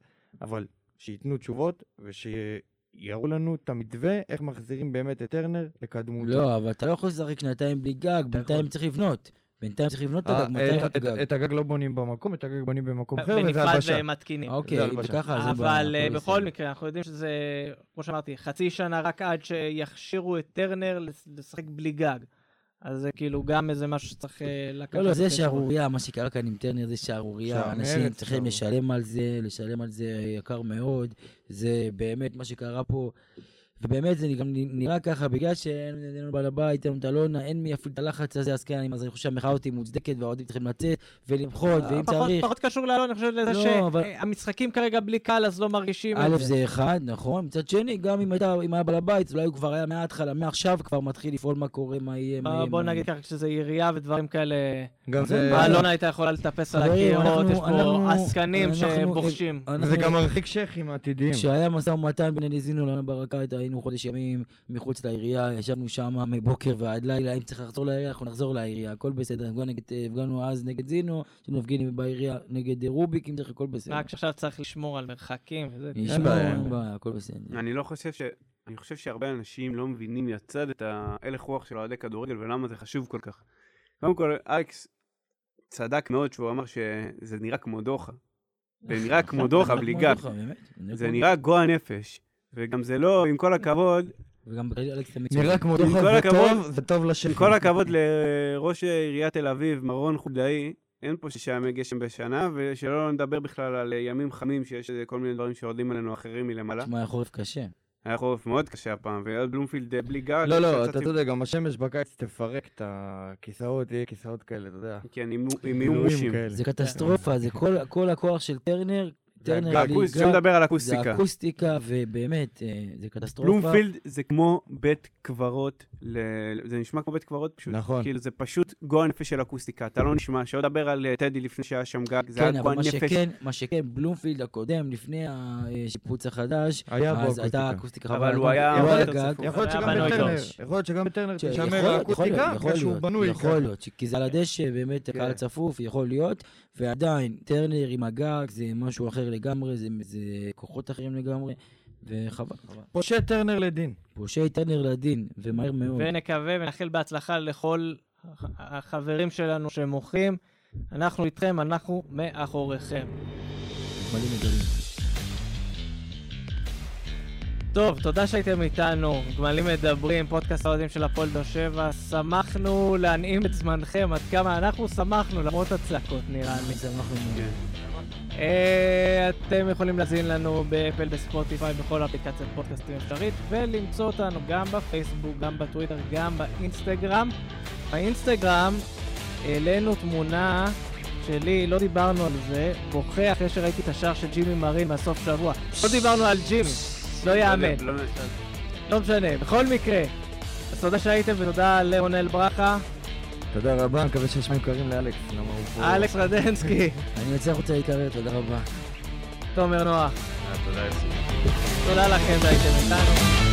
אבל שייתנו תשובות ושיראו לנו את המתווה, איך מחזירים באמת את טרנר לקדמותו.
לא, אבל אתה לא יכול לשחק שנתיים בלי גג, בינתיים צריך לבנות. בינתיים צריך לבנות את
אה,
הגג, מתי
את-
לבנות את הגג?
את הגג לא בונים במקום, את הגג בונים במקום אחר, וזה
בנפרד
הלבשה.
ומתקינים.
אוקיי. ככה, זה בעיה,
אבל אה, בכל. מקרה, אנחנו יודעים שזה, כמו שאמרתי, חצי שנה רק עד שיכשירו את טרנר לשחק בלי גג. אז זה כאילו גם איזה משהו שצריך אה, לקחת.
לא, לא, זה. שערורייה, מה שקרה כאן עם טרנר זה שערורייה. אנשים צריכים. לשלם על זה, לשלם על זה יקר מאוד. זה באמת מה שקרה פה. ובאמת זה גם נראה ככה, בגלל שאין לנו בעל הבית, אין לנו את אלונה, אין מי יפעיל את הלחץ הזה, אז כן, אז אני חושב שהמחאה אותי מוצדקת והאוהדים צריכים לצאת ולמחות, ואם
אה, פחות-
צריך...
פחות קשור לאלון, אני חושב לזה
לא, אבל-
שהמשחקים כרגע בלי קהל, אז לא מרגישים
א'
את זה.
זה אחד, נכון, מצד שני, גם אם היה בעל הבית, אולי הוא כבר היה מההתחלה, מעכשיו כבר מתחיל לפעול מה קורה, מה יהיה, מה
אה,
יהיה.
בוא נגיד ככה, כשזה עירייה ודברים כאלה,
גם
זה.
אלונה הייתה יכולה לטפס על הקירות,
אנחנו-
יש פה
אנחנו-
עסקנים שבוחשים.
זה גם מרחיק שייחים עתידיים.
כשהיה משא ומתן בין אליזינו לאלונה ברקת, היינו חודש ימים מחוץ לעירייה, ישבנו שם מבוקר ועד לילה, אם צריך לחזור לעירייה, אנחנו נחזור לעירייה, הכל בסדר. הפגנו הפגנו אז נגד זינו, יש לנו מפגינים בעירייה נגד רוביק, אם צריך, הכל בסדר.
רק שעכשיו צריך לשמור על מרחקים וזה.
נשמע,
בעיה.
אין בעיה, הכל בסדר.
אני לא חושב ש... אני חושב שהרבה אנשים לא מבינים מהצד את ההלך רוח של אוהדי כדורגל ולמה זה חשוב כל כך. קודם כל, אלכס צדק מאוד שהוא אמר שזה נראה כמו דוחה. זה נראה כמו דוחה בלי גג. זה נראה גועל נפש. וגם זה לא, עם כל הכבוד,
וגם אלכס תמיד
נראה כמו
עם
דוחה,
כל
זה
הכבוד-
טוב, זה טוב לשייחים.
עם כל הכבוד לראש עיריית תל אביב, מרון חולדאי, אין פה שישה ימי גשם בשנה, ושלא נדבר בכלל על ימים חמים שיש כל מיני דברים שיורדים עלינו אחרים מלמעלה.
תשמע, היה חורף קשה.
היה חורף מאוד קשה הפעם, ועוד בלומפילד בלי גג.
לא, לא, אתה יודע, גם השמש בקיץ תפרק את הכיסאות, יהיה כיסאות כאלה, אתה יודע.
כן, עם.
כאלה.
זה קטסטרופה, זה כל- כל הכוח של טרנר, טרנר
שלא לדבר על
זה
אקוסטיקה.
אקוסטיקה, ובאמת, אה, זה קטסטרופה.
בלומפילד זה כמו בית קברות, ל- זה נשמע כמו בית קברות פשוט.
נכון.
כאילו זה פשוט גועל נפש של אקוסטיקה, אתה לא נשמע, שלא לדבר על אה, טדי לפני שהיה שם גג, זה
כן,
היה
אבל
גועל
מה
נפש.
שכן, מה שכן, בלומפילד הקודם, לפני השיפוץ החדש,
היה בו
אז הייתה
אקוסטיקה.
אקוסטיקה
אבל הוא. היה.
יכול להיות שגם בטרנר,
טוב.
יכול להיות שגם בטרנר
ש- יכול
תשמר האקוסטיקה,
יכול
בגלל שהוא
להיות,
בנוי
יכול
ככה.
להיות, כי זה על הדשא, באמת,
כן.
הקהל צפוף, יכול להיות, ועדיין, טרנר עם הגג זה משהו אחר לגמרי, זה- זה כוחות אחרים לגמרי, וחבל, חבל.
פושע טרנר לדין.
פושעי טרנר לדין, ומהר מאוד.
ונקווה ונאחל בהצלחה לכל הח- החברים שלנו שמוחים. אנחנו איתכם, אנחנו מאחוריכם.
מלא מגלים.
טוב, תודה שהייתם איתנו. גמלים מדברים, פודקאסט האוהדים של הפועל באר שבע. שמחנו להנעים את זמנכם, עד כמה אנחנו שמחנו, למרות הצעקות נראה לי.
שמחנו מאוד.
אה, אתם יכולים להזין לנו באפל, בספוטיפיי, בכל אפליקציית פודקאסטים אפשרית, ולמצוא אותנו גם בפייסבוק, גם בטוויטר, גם באינסטגרם. באינסטגרם העלינו תמונה שלי, לא דיברנו על זה, בוכה אחרי שראיתי את השער של ג'ימי מרין מהסוף שבוע. לא דיברנו על ג'ימי, לא יאמן.
לא- לא-
לא משנה, בכל מקרה. אז תודה שהייתם ותודה לרונל ברכה,
תודה רבה, מקווה שיש מים קרים לאלכס, למה הוא פה.
אלכס רדנסקי,
אני יוצא החוצה להיקרא, תודה רבה.
תומר נוח.
אה, תודה, יוסי.
תודה לכם שהייתם איתנו.